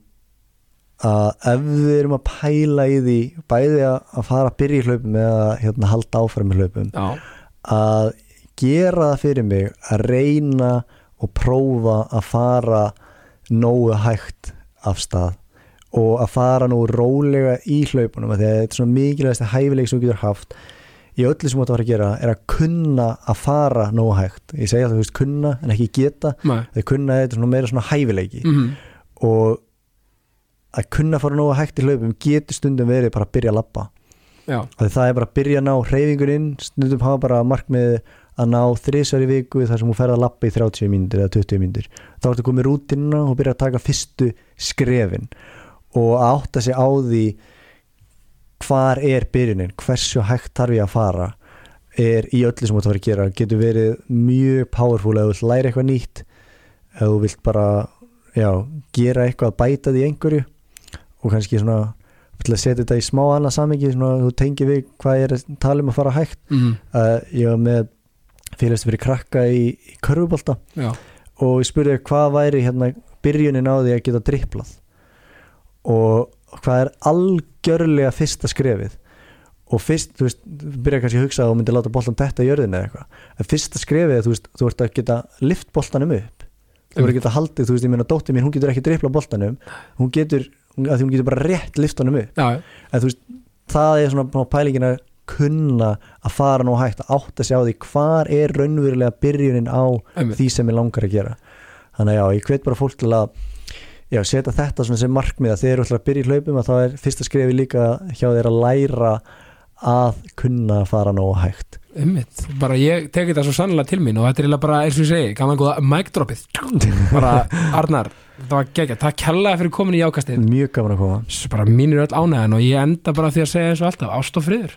að ef við erum að pæla í því bæði að, að fara að byrja í hlaupum eða hérna halda áfram í hlaupum já, að gera það fyrir mig að reyna og prófa að fara nógu hægt af stað og að fara nú rólega í hlaupunum því að þetta er svona mikilvægast að hæfileik sem þú getur haft í öllu sem þú átt að fara að gera er að kunna að fara nógu hægt. Ég segi alltaf, þú veist, kunna en ekki geta. Þegar kunna er svona meira svona hæfileiki. Mhm. og að kunna fara nógu hægt í hlaupum getur stundum verið bara að byrja að því það er bara að byrja að ná hreyfingur inn stundum hafa bara markmið að ná þrísvar í viku þar sem hún ferð að lappa í 30 mínútur eða 20 mínútur. Þá ertu komið rútina og byrja að taka fyrstu skrefin. Og að átta sig á því hvar er byrjunin, hversu hægt þarf ég að fara er í öllu sem þú ætti að fara að gera. Getur verið mjög powerful ef þú vilt læra eitthvað nýtt ef þú vilt bara já, gera eitthvað að bæta því einhverju og kannski svona setja þetta í smá annað samingi svona þú tengir við hvað er að tala um að fara hægt. Mm uh, ég var með félagstu fyrir krakka í, í körfubolta. Já, og ég spurði hvað væri hérna byrjunin á því að geta driplað? Og hvað er algjörlega fyrsta skrefið? Og fyrst, þú veist, byrja kannski að hugsa að þú myndir láta boltan detta í jörðinu eða eitthvað. En fyrsta skrefið, er, þú veist, þú ert að geta lift boltanum upp. Þú ert að geta haldið, þú veist, ég meina dóttir mín, hún getur ekki dripla boltanum. Hún getur, að því hún getur bara rétt liftanum upp. Já, en þú veist, það er svona pælingin að kunna að fara nú hægt að átta sig á því hvar er raunverulega byrjunin á einmitt. því sem ég langar að gera. Þannig að já, ég hvet bara fólk til að já, setja þetta sem markmið að þeir eru að byrja í hlaupum að það er fyrsta skrefi líka hjá þeir að læra að kunna að fara nógu hægt. Einmitt, bara ég teki þetta svo sannlega til mín og þetta er bara, eins og ég segi, gaman góða mic dropið, bara Arnar, það var gegja, takk kærlega fyrir komin í jákastið mjög gaman að koma. Bara mínir öll ánæðan og ég enda bara því að segja eins og alltaf, ást og friður